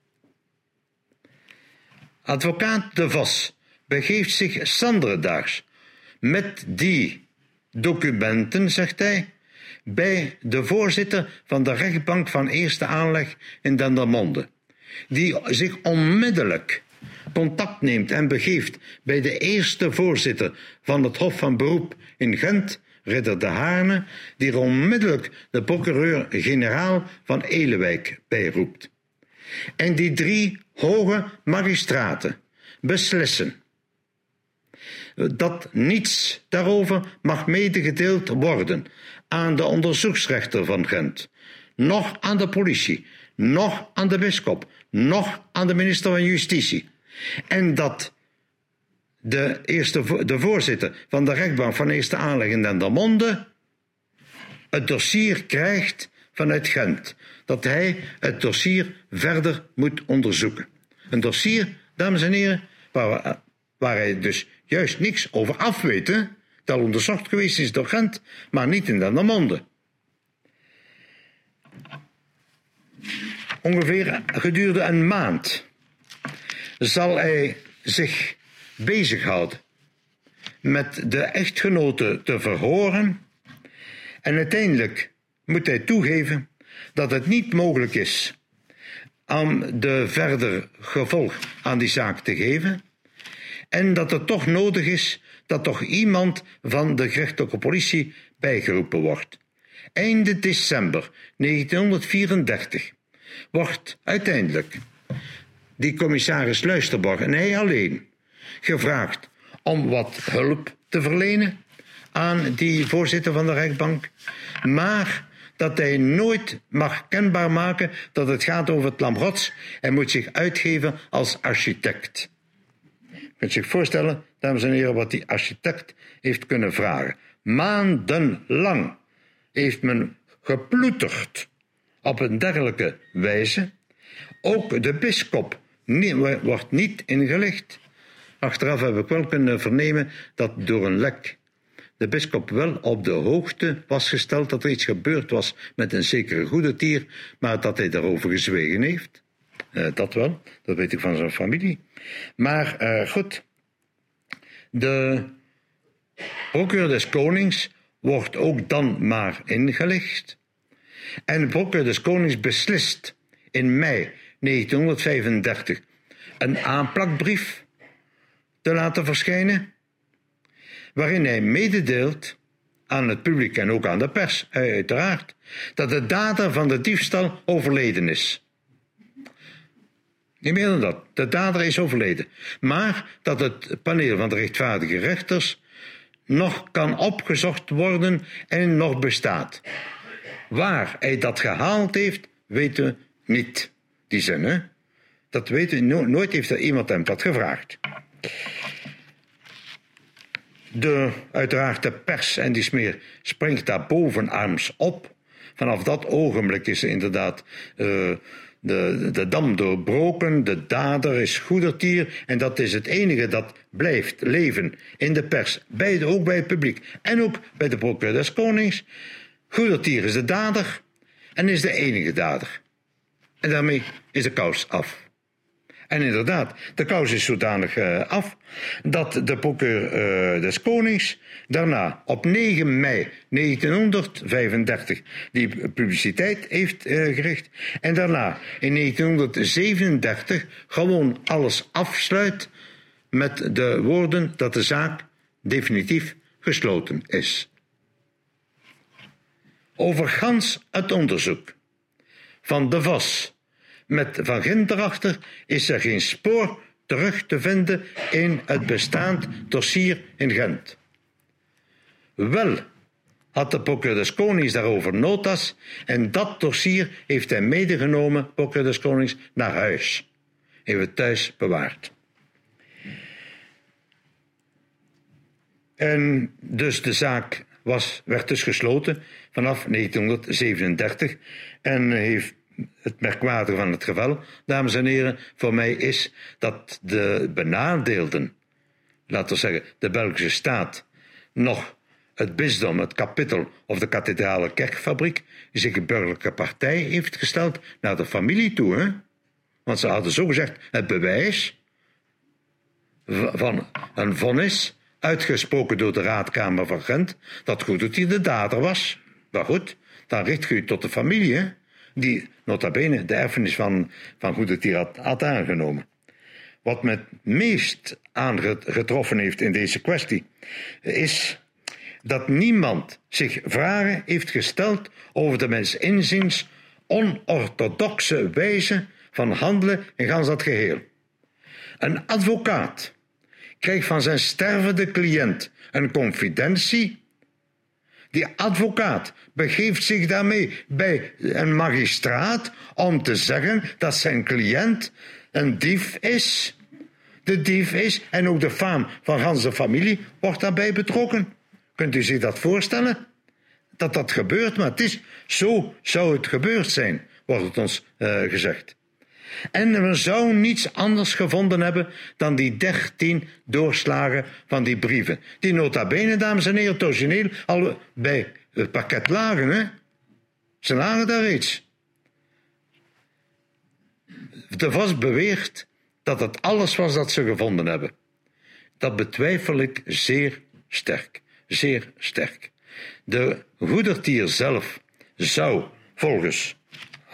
Advocaat De Vos begeeft zich zanderdaags met die documenten, zegt hij, bij de voorzitter van de rechtbank van eerste aanleg in Dendermonde, die zich onmiddellijk contact neemt en begeeft bij de eerste voorzitter van het Hof van Beroep in Gent, Ridder de Haarne, die onmiddellijk de procureur-generaal van Elewijk bijroept. En die drie hoge magistraten beslissen dat niets daarover mag medegedeeld worden aan de onderzoeksrechter van Gent, noch aan de politie, noch aan de bisschop, noch aan de minister van Justitie. En dat de, eerste, de voorzitter van de rechtbank van eerste aanleg in Dendermonde het dossier krijgt vanuit Gent. Dat hij het dossier verder moet onderzoeken. Een dossier, dames en heren, waar, waar hij dus juist niks over afweten, dat onderzocht geweest is door Gent, maar niet in Dendermonde. Ongeveer gedurende een maand zal hij zich bezighouden met de echtgenoten te verhoren en uiteindelijk moet hij toegeven dat het niet mogelijk is om de verder gevolg aan die zaak te geven en dat het toch nodig is dat toch iemand van de gerechtelijke politie bijgeroepen wordt. Einde december 1934 wordt uiteindelijk die commissaris Luisterborg en hij alleen gevraagd om wat hulp te verlenen aan die voorzitter van de rechtbank, maar dat hij nooit mag kenbaar maken dat het gaat over het lam Gods. Hij moet zich uitgeven als architect. Kunt zich voorstellen, dames en heren, wat die architect heeft kunnen vragen. Maandenlang heeft men geploeterd op een dergelijke wijze. Ook de bisschop wordt niet ingelicht. Achteraf heb ik wel kunnen vernemen dat door een lek de bisschop wel op de hoogte was gesteld dat er iets gebeurd was met een zekere goede tier, maar dat hij daarover gezwegen heeft. Uh, dat wel, dat weet ik van zijn familie. Maar uh, goed, de procureur des konings wordt ook dan maar ingelicht. En de procureur des konings beslist in mei 1935 een aanplakbrief te laten verschijnen, waarin hij mededeelt aan het publiek en ook aan de pers, uiteraard, dat de dader van de diefstal overleden is. Niet meer dan dat. De dader is overleden. Maar dat het paneel van de rechtvaardige rechters nog kan opgezocht worden en nog bestaat. Waar hij dat gehaald heeft, weten we niet. Die zin, hè? Dat weten we nooit heeft er iemand hem dat gevraagd. De, uiteraard de pers en die smeer springt daar bovenarms op. Vanaf dat ogenblik is er inderdaad uh, de, de dam doorbroken, de dader is goedertier en dat is het enige dat blijft leven in de pers, bij ook bij het publiek en ook bij de procureur des konings. Goedertier is de dader en is de enige dader. En daarmee is de kous af. En inderdaad, de kous is zodanig uh, af dat de procureur uh, des Konings daarna op 9 mei 1935 die publiciteit heeft uh, gericht en daarna in 1937 gewoon alles afsluit met de woorden dat de zaak definitief gesloten is. Over gans het onderzoek van De Vos met Van Gint erachter is er geen spoor terug te vinden in het bestaand dossier in Gent. Wel had de procureur Konings daarover notas en dat dossier heeft hij medegenomen, procureur Konings, naar huis. Heeft het thuis bewaard. En dus de zaak was, werd dus gesloten vanaf 1937 en heeft het merkwaardige van het geval, dames en heren, voor mij is dat de benadeelden, laten we zeggen de Belgische staat, nog het bisdom, het kapittel of de kathedrale kerkfabriek zich een burgerlijke partij heeft gesteld naar de familie toe. Hè? Want ze hadden zo gezegd het bewijs van een vonnis, uitgesproken door de raadkamer van Gent, dat goed dat hij de dader was. Maar goed, dan richt u tot de familie. Hè? Die nota bene de erfenis van, van Goedetier had, had aangenomen. Wat me het meest aangetroffen heeft in deze kwestie, is dat niemand zich vragen heeft gesteld over de mens inziens onorthodoxe wijze van handelen in gans dat geheel. Een advocaat krijgt van zijn stervende cliënt een confidentie die advocaat begeeft zich daarmee bij een magistraat om te zeggen dat zijn cliënt een dief is. De dief is en ook de faam van ganse familie wordt daarbij betrokken. Kunt u zich dat voorstellen? Dat dat gebeurt, maar het is zo zou het gebeurd zijn, wordt het ons uh, gezegd. En we zouden niets anders gevonden hebben dan die dertien doorslagen van die brieven. Die nota bene, dames en heren, origineel al bij het pakket lagen, hè? Ze lagen daar iets. De Vos beweert dat het alles was dat ze gevonden hebben. Dat betwijfel ik zeer sterk. Zeer sterk. De goedertier zelf zou volgens,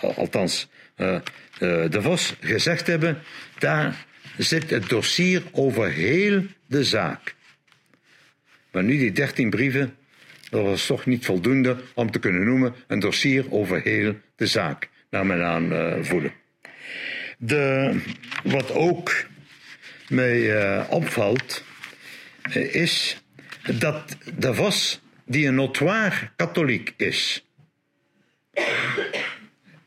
althans uh, de Vos, gezegd hebben: daar zit het dossier over heel de zaak. Maar nu die dertien brieven, dat was toch niet voldoende om te kunnen noemen een dossier over heel de zaak, naar mijn aanvoelen. De, wat ook mij uh, opvalt, uh, is dat de Vos, die een notoire katholiek is,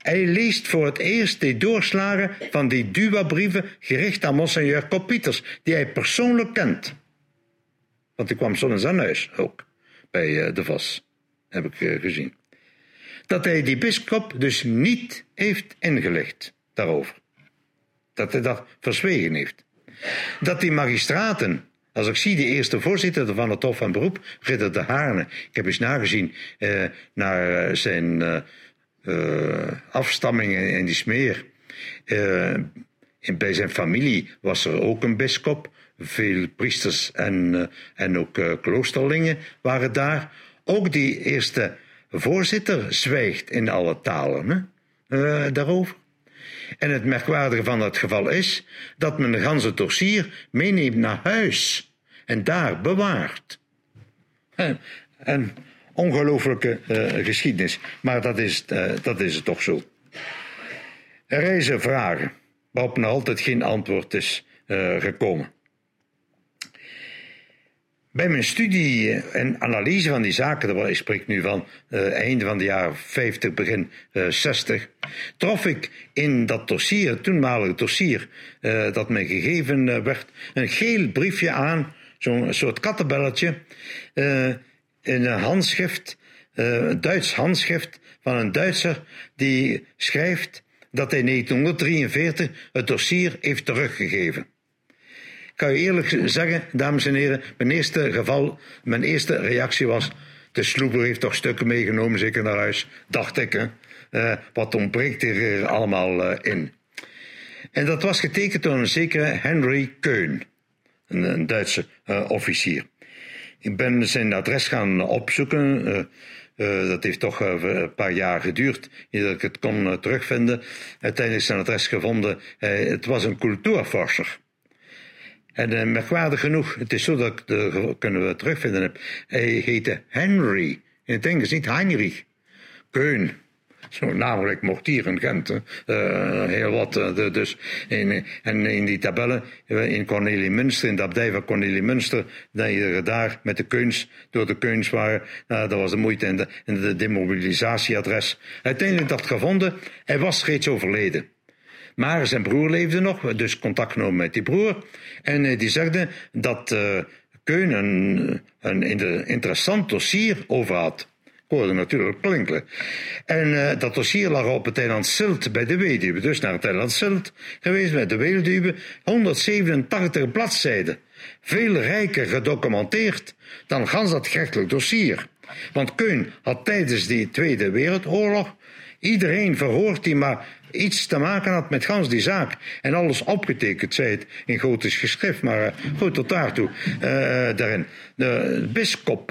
hij leest voor het eerst de doorslagen van die Dua-brieven gericht aan Monseigneur Kopieters, die hij persoonlijk kent. Want hij kwam in zijn huis ook bij eh, de Vos, heb ik eh, gezien. Dat hij die bischop dus niet heeft ingelicht daarover. Dat hij dat verzwegen heeft. Dat die magistraten, als ik zie de eerste voorzitter van het Hof van Beroep, Ridder de Haarne, ik heb eens nagezien eh, naar zijn afstammingen in die smeer. Uh, bij zijn familie was er ook een bischop. Veel priesters en, uh, en ook kloosterlingen waren daar. Ook die eerste voorzitter zwijgt in alle talen hè, daarover. En het merkwaardige van het geval is dat men de ganse dossier meeneemt naar huis en daar bewaart. En, en ongelooflijke uh, geschiedenis. Maar dat is, uh, dat is het toch zo. Er reizen vragen waarop nog altijd geen antwoord is uh, gekomen. Bij mijn studie en analyse van die zaken, ik spreek nu van uh, einde van de jaren 50, begin uh, 60, trof ik in dat dossier, het toenmalige dossier dat me gegeven werd, een geel briefje aan, zo'n soort kattenbelletje, in een handschrift, uh, Duits handschrift van een Duitser die schrijft dat hij in 1943 het dossier heeft teruggegeven. Ik kan u eerlijk zeggen, dames en heren, mijn eerste geval, mijn eerste reactie was, de sloeber heeft toch stukken meegenomen, zeker naar huis, dacht ik. Hè? Uh, wat ontbreekt er allemaal uh, in? En dat was getekend door een zekere Henry Keun, een, een Duitse officier. Ik ben zijn adres gaan opzoeken. Uh, uh, dat heeft toch uh, een paar jaar geduurd dat ik het kon terugvinden. Uiteindelijk zijn adres gevonden. het was een cultuurforscher. En merkwaardig genoeg, het is zo dat ik de kunnen we terugvinden heb. Hij heette Henry. In het Engels niet Heinrich. Keun zo namelijk Mortier in Gent. Uh, heel wat. Uh, dus in, en in die tabellen, eh, in Cornelie Münster, in de abdij van Cornelie Münster, dat daar met de keuns, door de keuns waren, uh, dat was de moeite en de, de demobilisatieadres. Uiteindelijk dat gevonden, hij was reeds overleden. Maar zijn broer leefde nog, dus contact genomen met die broer. En die zegde dat uh, Keun een interessant dossier over had hoorde natuurlijk klinken. En uh, dat dossier lag op het eiland Silt bij de weduwe. Dus naar het eiland Silt geweest bij de weduwe. 187 bladzijden. Veel rijker gedocumenteerd dan gans dat gerechtelijk dossier. Want Keun had tijdens die Tweede Wereldoorlog iedereen verhoord die maar iets te maken had met gans die zaak. En alles opgetekend, zei het in gotisch geschrift, maar uh, goed tot daartoe uh, daarin. De bischop,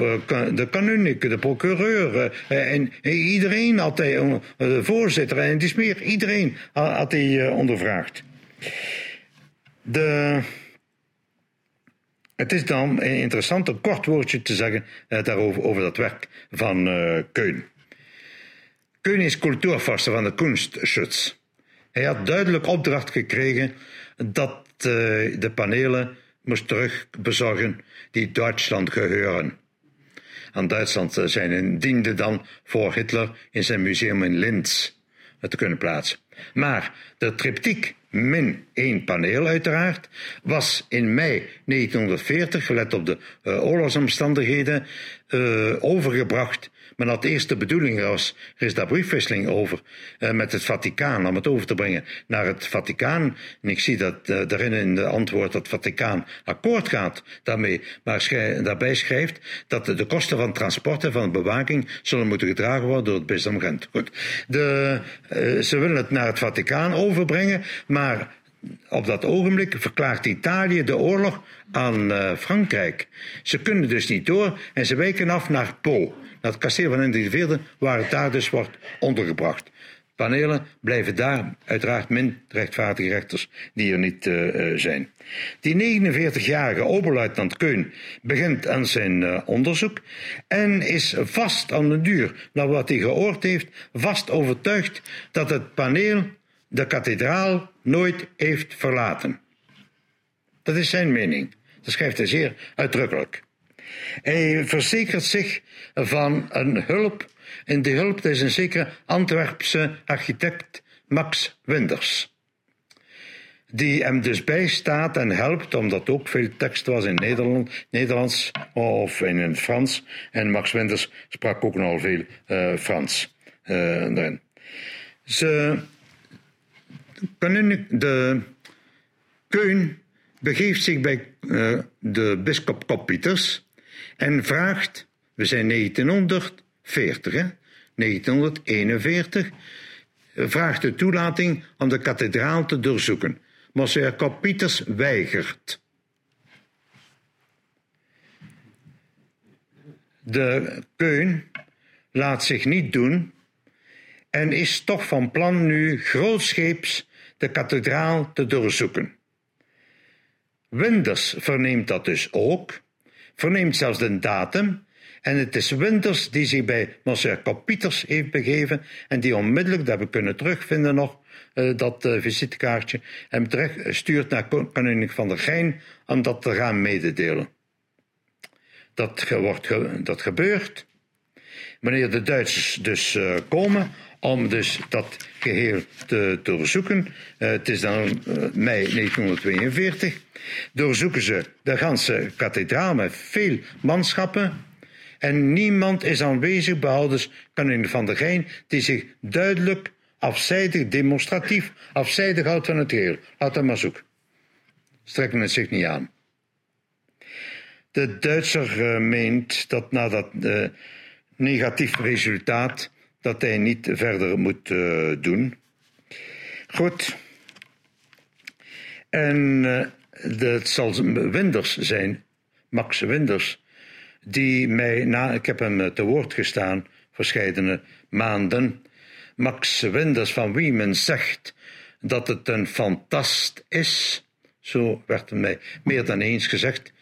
de kanunnik, de procureur en iedereen had hij, de voorzitter en het is meer, iedereen had hij ondervraagd. De... Het is dan interessant een kort woordje te zeggen daarover over dat werk van Keun. Keun is cultuurvorster van de Kunstschutz. Hij had duidelijk opdracht gekregen dat uh, de panelen moest terugbezorgen die Duitsland geheuren. Aan Duitsland eh, zijn en diende dan voor Hitler in zijn museum in Linz te kunnen plaatsen. Maar de triptiek min één paneel uiteraard, was in mei 1940, gelet op de uh, oorlogsomstandigheden, uh, overgebracht men had eerst de bedoeling, was, er is daar briefwisseling over uh, met het Vaticaan, om het over te brengen naar het Vaticaan. En ik zie dat uh, daarin in de antwoord dat het Vaticaan akkoord gaat daarmee, maar daarbij schrijft dat de, kosten van transport en van bewaking zullen moeten gedragen worden door het bisdom Gent. Goed. De, uh, ze willen het naar het Vaticaan overbrengen, maar op dat ogenblik verklaart Italië de oorlog aan Frankrijk. Ze kunnen dus niet door en ze wijken af naar Po naar het kasteel van Hendrik IV, waar het daar dus wordt ondergebracht. Panelen blijven daar uiteraard min rechtvaardige rechters die er niet uh, zijn. Die 49-jarige oberluitenant Keun begint aan zijn uh, onderzoek en is vast aan de duur, naar wat hij gehoord heeft, vast overtuigd dat het paneel de kathedraal nooit heeft verlaten. Dat is zijn mening. Dat schrijft hij zeer uitdrukkelijk. Hij verzekert zich van een hulp. En die hulp is een zekere Antwerpse architect Max Winders. Die hem dus bijstaat en helpt, omdat ook veel tekst was in Nederland, Nederlands of in het Frans. En Max Winders sprak ook nogal veel uh, Frans uh, daarin. Ze kunnen de Keun begeeft zich bij uh, de bischop Kopieters en vraagt, we zijn 1940, hè? 1941, vraagt de toelating om de kathedraal te doorzoeken. Monsieur Kopieters weigert. De Keun laat zich niet doen en is toch van plan nu grootscheeps de kathedraal te doorzoeken. Winters verneemt dat dus ook, verneemt zelfs de datum, en het is Winters die zich bij Monsieur Kopieters heeft begeven en die onmiddellijk, dat we kunnen terugvinden nog, uh, dat uh, visitekaartje, hem terug stuurt naar koning van der Gein om dat te gaan mededelen. Dat, wordt, dat gebeurt. Wanneer de Duitsers dus uh, komen om dus dat geheel te, doorzoeken. Uh, het is dan uh, mei 1942. Doorzoeken ze de ganse kathedraal met veel manschappen. En niemand is aanwezig, behalve koning van der Gein, die zich duidelijk afzijdig, demonstratief afzijdig houdt van het geheel. Laat dat maar zoeken. Strekken het zich niet aan. De Duitser uh, meent dat na dat negatief resultaat dat hij niet verder moet uh, doen. Goed. En het zal Winders zijn, Max Winders, die mij na, ik heb hem te woord gestaan, verscheidene maanden. Max Winders, van wie men zegt dat het een fantast is, zo werd mij meer dan eens gezegd.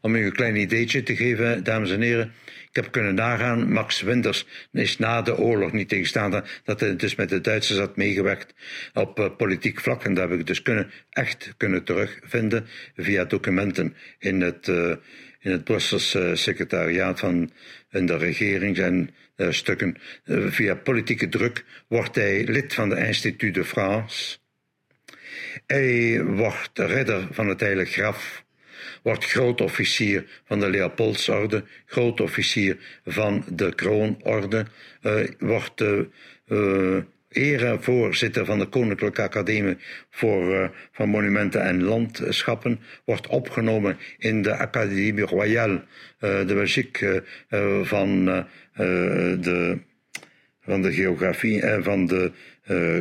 Om u een klein ideetje te geven, dames en heren. Ik heb kunnen nagaan, Max Winters is na de oorlog niet tegenstaande dat hij dus met de Duitsers had meegewerkt op uh, politiek vlak. En dat heb ik dus kunnen, echt kunnen terugvinden via documenten in het, uh, in het Brusselse secretariaat van de regering en stukken. via politieke druk wordt hij lid van de Institut de France. Hij wordt ridder van het Heilige Graf wordt grootofficier van de Leopoldsorde, grootofficier van de Kroonorde, uh, wordt de uh, erevoorzitter van de Koninklijke Academie voor, uh, van Monumenten en Landschappen, wordt opgenomen in de Académie Royale de Belgique van, de, van de geografie en van de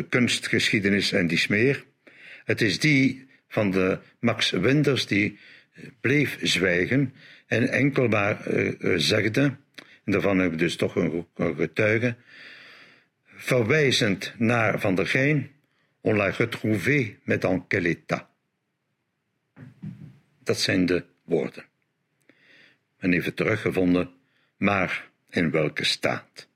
kunstgeschiedenis en die smeer. Het is die van de Max Winders die bleef zwijgen en enkel maar uh, zegde, en daarvan hebben we dus toch een, getuige, verwijzend naar Van der Gein, on l'a retrouvé met en quel état. Dat zijn de woorden. Men heeft het teruggevonden, maar in welke staat?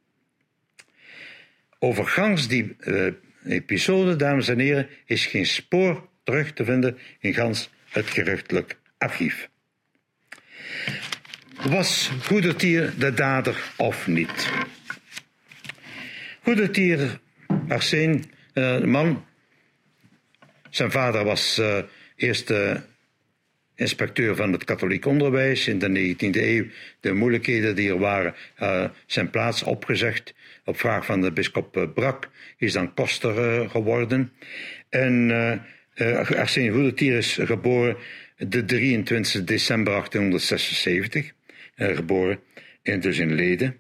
Overgangs die uh, episode, dames en heren, is geen spoor terug te vinden in gans het geruchtelijk archief. Was Goedertier de dader of niet? Goedertier, Arsène, uh, man, zijn vader was uh, eerste inspecteur van het katholiek onderwijs in de 19e eeuw. De moeilijkheden die er waren, uh, zijn plaats opgezegd. Op vraag van de bischop Brak is dan koster geworden. En uh, Arsène Goedertier is geboren de 23 december 1876, uh, geboren, en dus in Leden.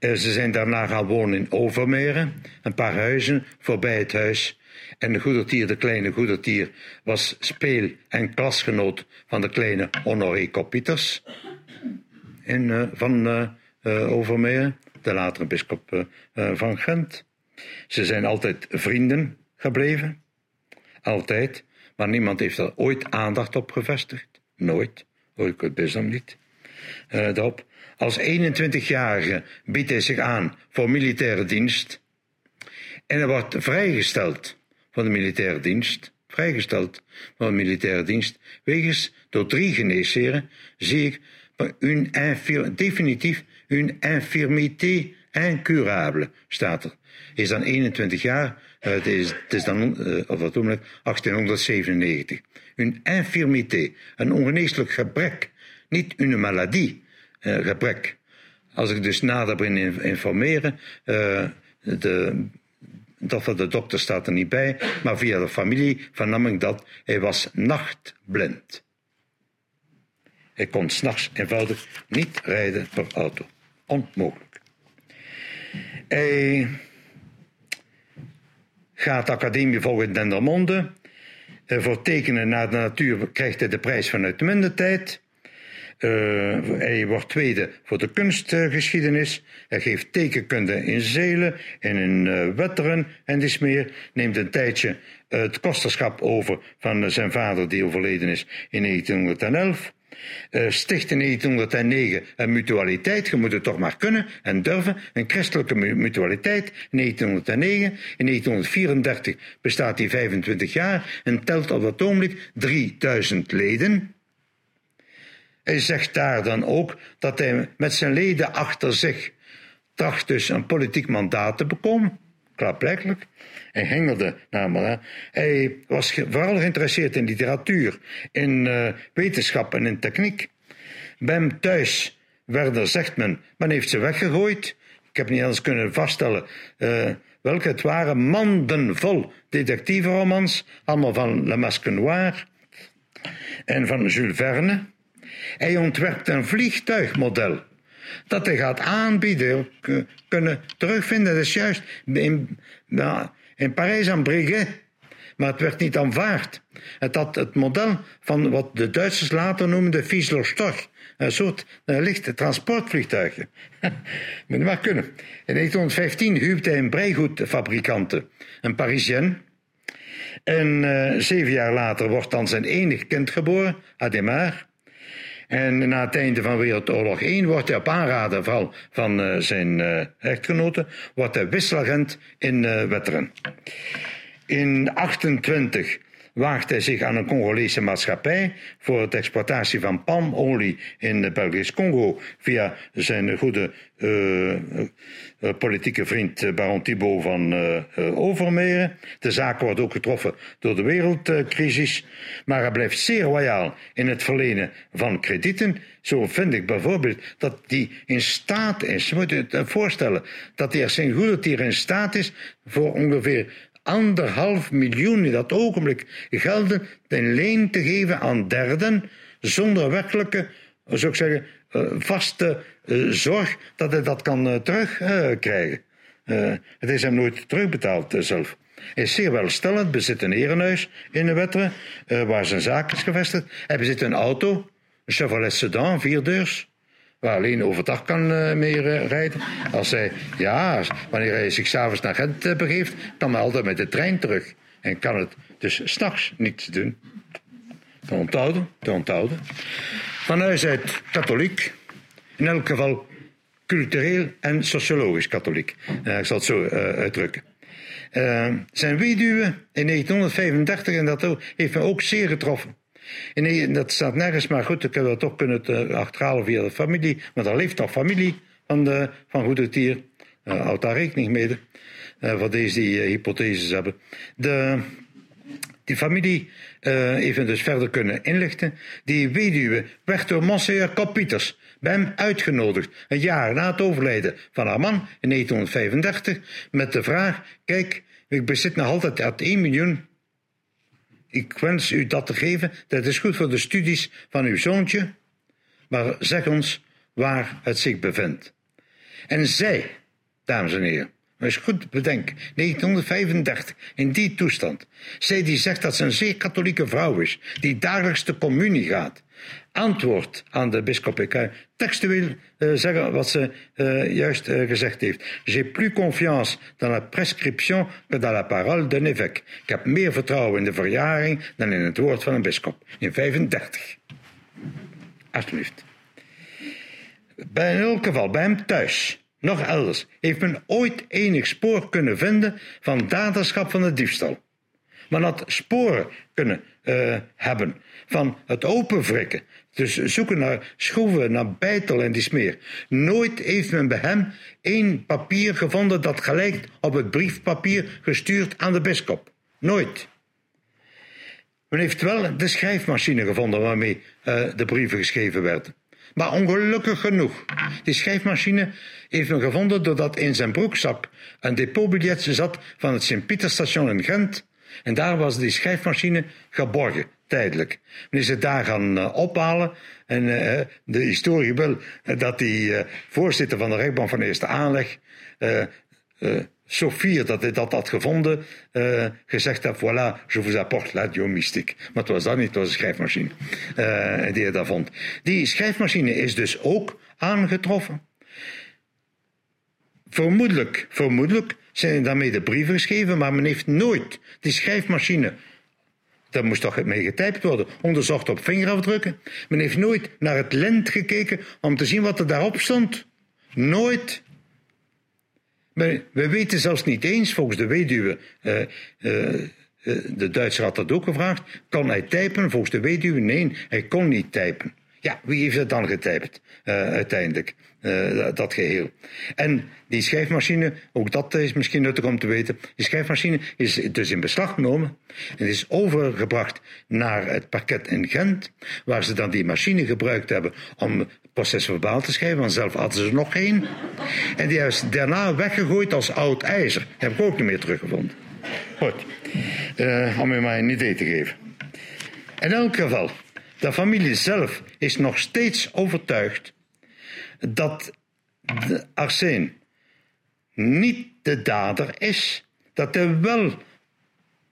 Uh, ze zijn daarna gaan wonen in Overmeren, een paar huizen voorbij het huis. En de goedertier, de kleine goedertier, was speel- en klasgenoot van de kleine Honoré Kopieters in, uh, van uh, de latere bischop van Gent. Ze zijn altijd vrienden gebleven, altijd. Maar niemand heeft er ooit aandacht op gevestigd. Nooit. Ook het bisdom niet. Uh, daarop. Als 21-jarige biedt hij zich aan voor militaire dienst. En hij wordt vrijgesteld van de militaire dienst. Vrijgesteld van de militaire dienst. Wegens door drie geneesheren zie ik infir, definitief een infirmité incurable, staat er. Is dan 21 jaar het, is, het, is, dan, uh, of wat 1897. Een infirmité, een ongeneeslijk gebrek, niet een maladie, uh, gebrek. Als ik dus nader ben informeren, de dat de dokter staat er niet bij, maar via de familie vernam ik dat hij was nachtblind. Hij kon s'nachts eenvoudig niet rijden per auto. Onmogelijk. Hij gaat de academie volgen in Dendermonde. Voor tekenen naar de natuur krijgt hij de prijs vanuit de tijd. Uh, hij wordt tweede voor de kunstgeschiedenis. Hij geeft tekenkunde in Zelen en in uh, Wetteren en dis meer. Neemt een tijdje het kosterschap over van zijn vader die overleden is in 1911. Uh, sticht in 1909 een mutualiteit. Je moet het toch maar kunnen en durven. Een christelijke mutualiteit in 1909. In 1934 bestaat hij 25 jaar en telt op dat ogenblik 3000 leden. Hij zegt daar dan ook dat hij met zijn leden achter zich tracht dus een politiek mandaat te bekomen. Klaarblijkelijk. Hij hengelde namelijk. Hij was vooral geïnteresseerd in literatuur, in uh, wetenschap en in techniek. Bij hem thuis werden, zegt men, men heeft ze weggegooid. Ik heb niet eens kunnen vaststellen uh, welke het waren. Mandenvol detectiveromans, allemaal van Le Masque Noir en van Jules Verne. Hij ontwerpt een vliegtuigmodel dat hij gaat aanbieden, kunnen terugvinden. Dat is juist in, nou, in Parijs aan Breguet. Maar het werd niet aanvaard. Het had het model van wat de Duitsers later noemden de Fiesler Een soort uh, lichte transportvliegtuigje. (laughs) Moet maar kunnen. In 1915 huwde hij een breigoedfabrikante, een Parisienne. En uh, zeven jaar later wordt dan zijn enig kind geboren, Ademar. En na het einde van Wereldoorlog 1 wordt hij op aanraden van, van uh, zijn uh, echtgenote wordt wisselagent in uh, Wetteren. In 28 waagt hij zich aan een Congolese maatschappij voor de exploitatie van palmolie in Belgisch Congo via zijn goede uh, politieke vriend Baron Thibault van uh. De zaak wordt ook getroffen door de wereldcrisis, maar hij blijft zeer loyaal in het verlenen van kredieten. Zo vind ik bijvoorbeeld dat hij in staat is, je moet je het voorstellen, dat er zijn goede in staat is voor ongeveer anderhalf miljoen in dat ogenblik gelden ten leen te geven aan derden, zonder werkelijke, zou ik zeggen, eh, vaste eh, zorg dat hij dat kan eh, terugkrijgen. het is hem nooit terugbetaald zelf. Hij is zeer welstellend, bezit een herenhuis in de Wetteren, waar zijn zaak is gevestigd. Hij bezit een auto, een Chevrolet Sedan, vierdeurs waar alleen overdag kan uh, mee rijden. Als hij, ja, wanneer hij zich s'avonds naar Gent uh, begeeft, kan hij altijd met de trein terug. En kan het dus s'nachts niet doen. Te onthouden, te onthouden. Van huis uit katholiek. In elk geval cultureel en sociologisch katholiek. Uh, ik zal het zo uitdrukken. zijn weduwe in 1935, en dat heeft me ook zeer getroffen. En dat staat nergens, maar goed, ik heb dat toch kunnen eh, achterhalen via de familie. Maar er leeft nog familie van, de, van Goede Tier. Uh, houdt daar rekening mee, uh, voor deze die hypotheses hebben. De, die familie heeft dus verder kunnen inlichten. Die weduwe werd door Monseigneur Kapieters bij hem uitgenodigd, een jaar na het overlijden van haar man in 1935, met de vraag: Kijk, ik bezit nog altijd 1 miljoen ik wens u dat te geven. Dat is goed voor de studies van uw zoontje. Maar zeg ons waar het zich bevindt. En zij, dames en heren, maar eens goed bedenken, 1935, in die toestand. Zij die zegt dat ze een zeer katholieke vrouw is, die dagelijks de communie gaat, antwoord aan de bisschop. Kan textueel uh, zeggen wat ze uh, juist uh, gezegd heeft. J'ai plus confiance dans la prescription que dans la parole d'un évêque. Ik heb meer vertrouwen in de verjaring dan in het woord van een bisschop. In 35. Alsjeblieft. Bij elk geval, bij hem thuis, nog elders, heeft men ooit enig spoor kunnen vinden van daderschap van de diefstal. Men had sporen kunnen uh, hebben van het openwrikken. Dus zoeken naar schroeven, naar bijtel en die meer. Nooit heeft men bij hem één papier gevonden dat gelijkt op het briefpapier gestuurd aan de bisschop. Nooit. Men heeft wel de schrijfmachine gevonden waarmee uh, de brieven geschreven werden. Maar ongelukkig genoeg, die schrijfmachine heeft men gevonden doordat in zijn broekzak een depotbiljet zat van het Sint-Pieterstation in Gent. En daar was die schrijfmachine geborgen, tijdelijk. Men is het daar gaan uh, ophalen. En uh, de historie wil dat die voorzitter van de rechtbank van Eerste Aanleg fier dat hij dat had gevonden, gezegd heeft, voilà, je vous apporte la mystique. Maar het was dat niet, het was een schrijfmachine die hij daar vond. Die schrijfmachine is dus ook aangetroffen. Vermoedelijk, vermoedelijk zijn daarmee de brieven geschreven, maar men heeft nooit die schrijfmachine daar moest toch mee getypt worden. Onderzocht op vingerafdrukken. Men heeft nooit naar het lint gekeken om te zien wat er daarop stond. Nooit. We, we weten zelfs niet eens, volgens de weduwe, uh, uh, de Duitser had dat ook gevraagd, kan hij typen? Volgens de weduwe, nee, hij kon niet typen. Ja, wie heeft het dan getypt uiteindelijk? Uh, dat geheel. En die schrijfmachine, ook dat is misschien nuttig om te weten. Die schrijfmachine is dus in beslag genomen en is overgebracht naar het parket in Gent, waar ze dan die machine gebruikt hebben om procesverbaal te schrijven, want zelf hadden ze er nog geen. En die is daarna weggegooid als oud ijzer. Dat heb ik ook niet meer teruggevonden. Goed, uh, om u maar een idee te geven. In elk geval, de familie zelf is nog steeds overtuigd dat Arsène niet de dader is. Dat hij wel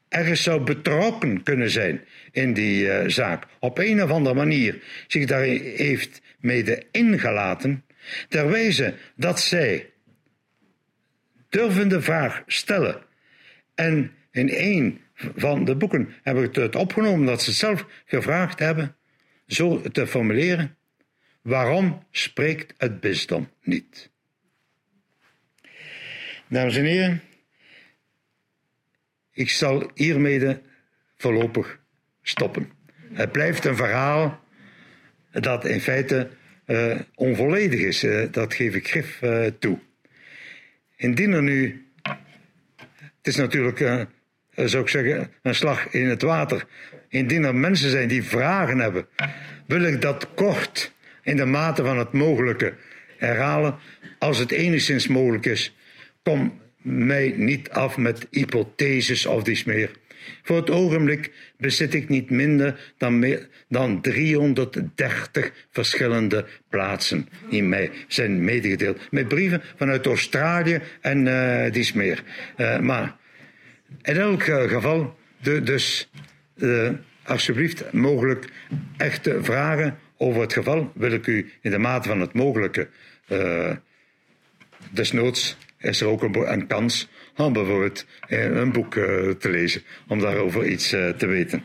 ergens zou betrokken kunnen zijn in die uh, zaak. Op een of andere manier zich daar heeft mede ingelaten. Ter wijze dat zij durvende vraag stellen. En in een van de boeken heb ik het opgenomen dat ze zelf gevraagd hebben zo te formuleren. Waarom spreekt het bisdom niet? Dames en heren, ik zal hiermee voorlopig stoppen. Het blijft een verhaal dat in feite uh, onvolledig is. Uh, dat geef ik grif uh, toe. Indien er nu, het is natuurlijk, zou ik zeggen, een slag in het water. Indien er mensen zijn die vragen hebben, wil ik dat kort in de mate van het mogelijke herhalen. Als het enigszins mogelijk is, kom mij niet af met hypotheses of iets meer. Voor het ogenblik bezit ik niet minder dan, meer, dan 330 verschillende plaatsen die mij zijn medegedeeld. Met brieven vanuit Australië en uh, dies meer. Uh, maar in elk geval, de, dus uh, alsjeblieft mogelijk echte vragen over het geval wil ik u in de mate van het mogelijke desnoods is er ook een, kans om bijvoorbeeld eh, een boek uh, te lezen, om daarover iets uh, te weten.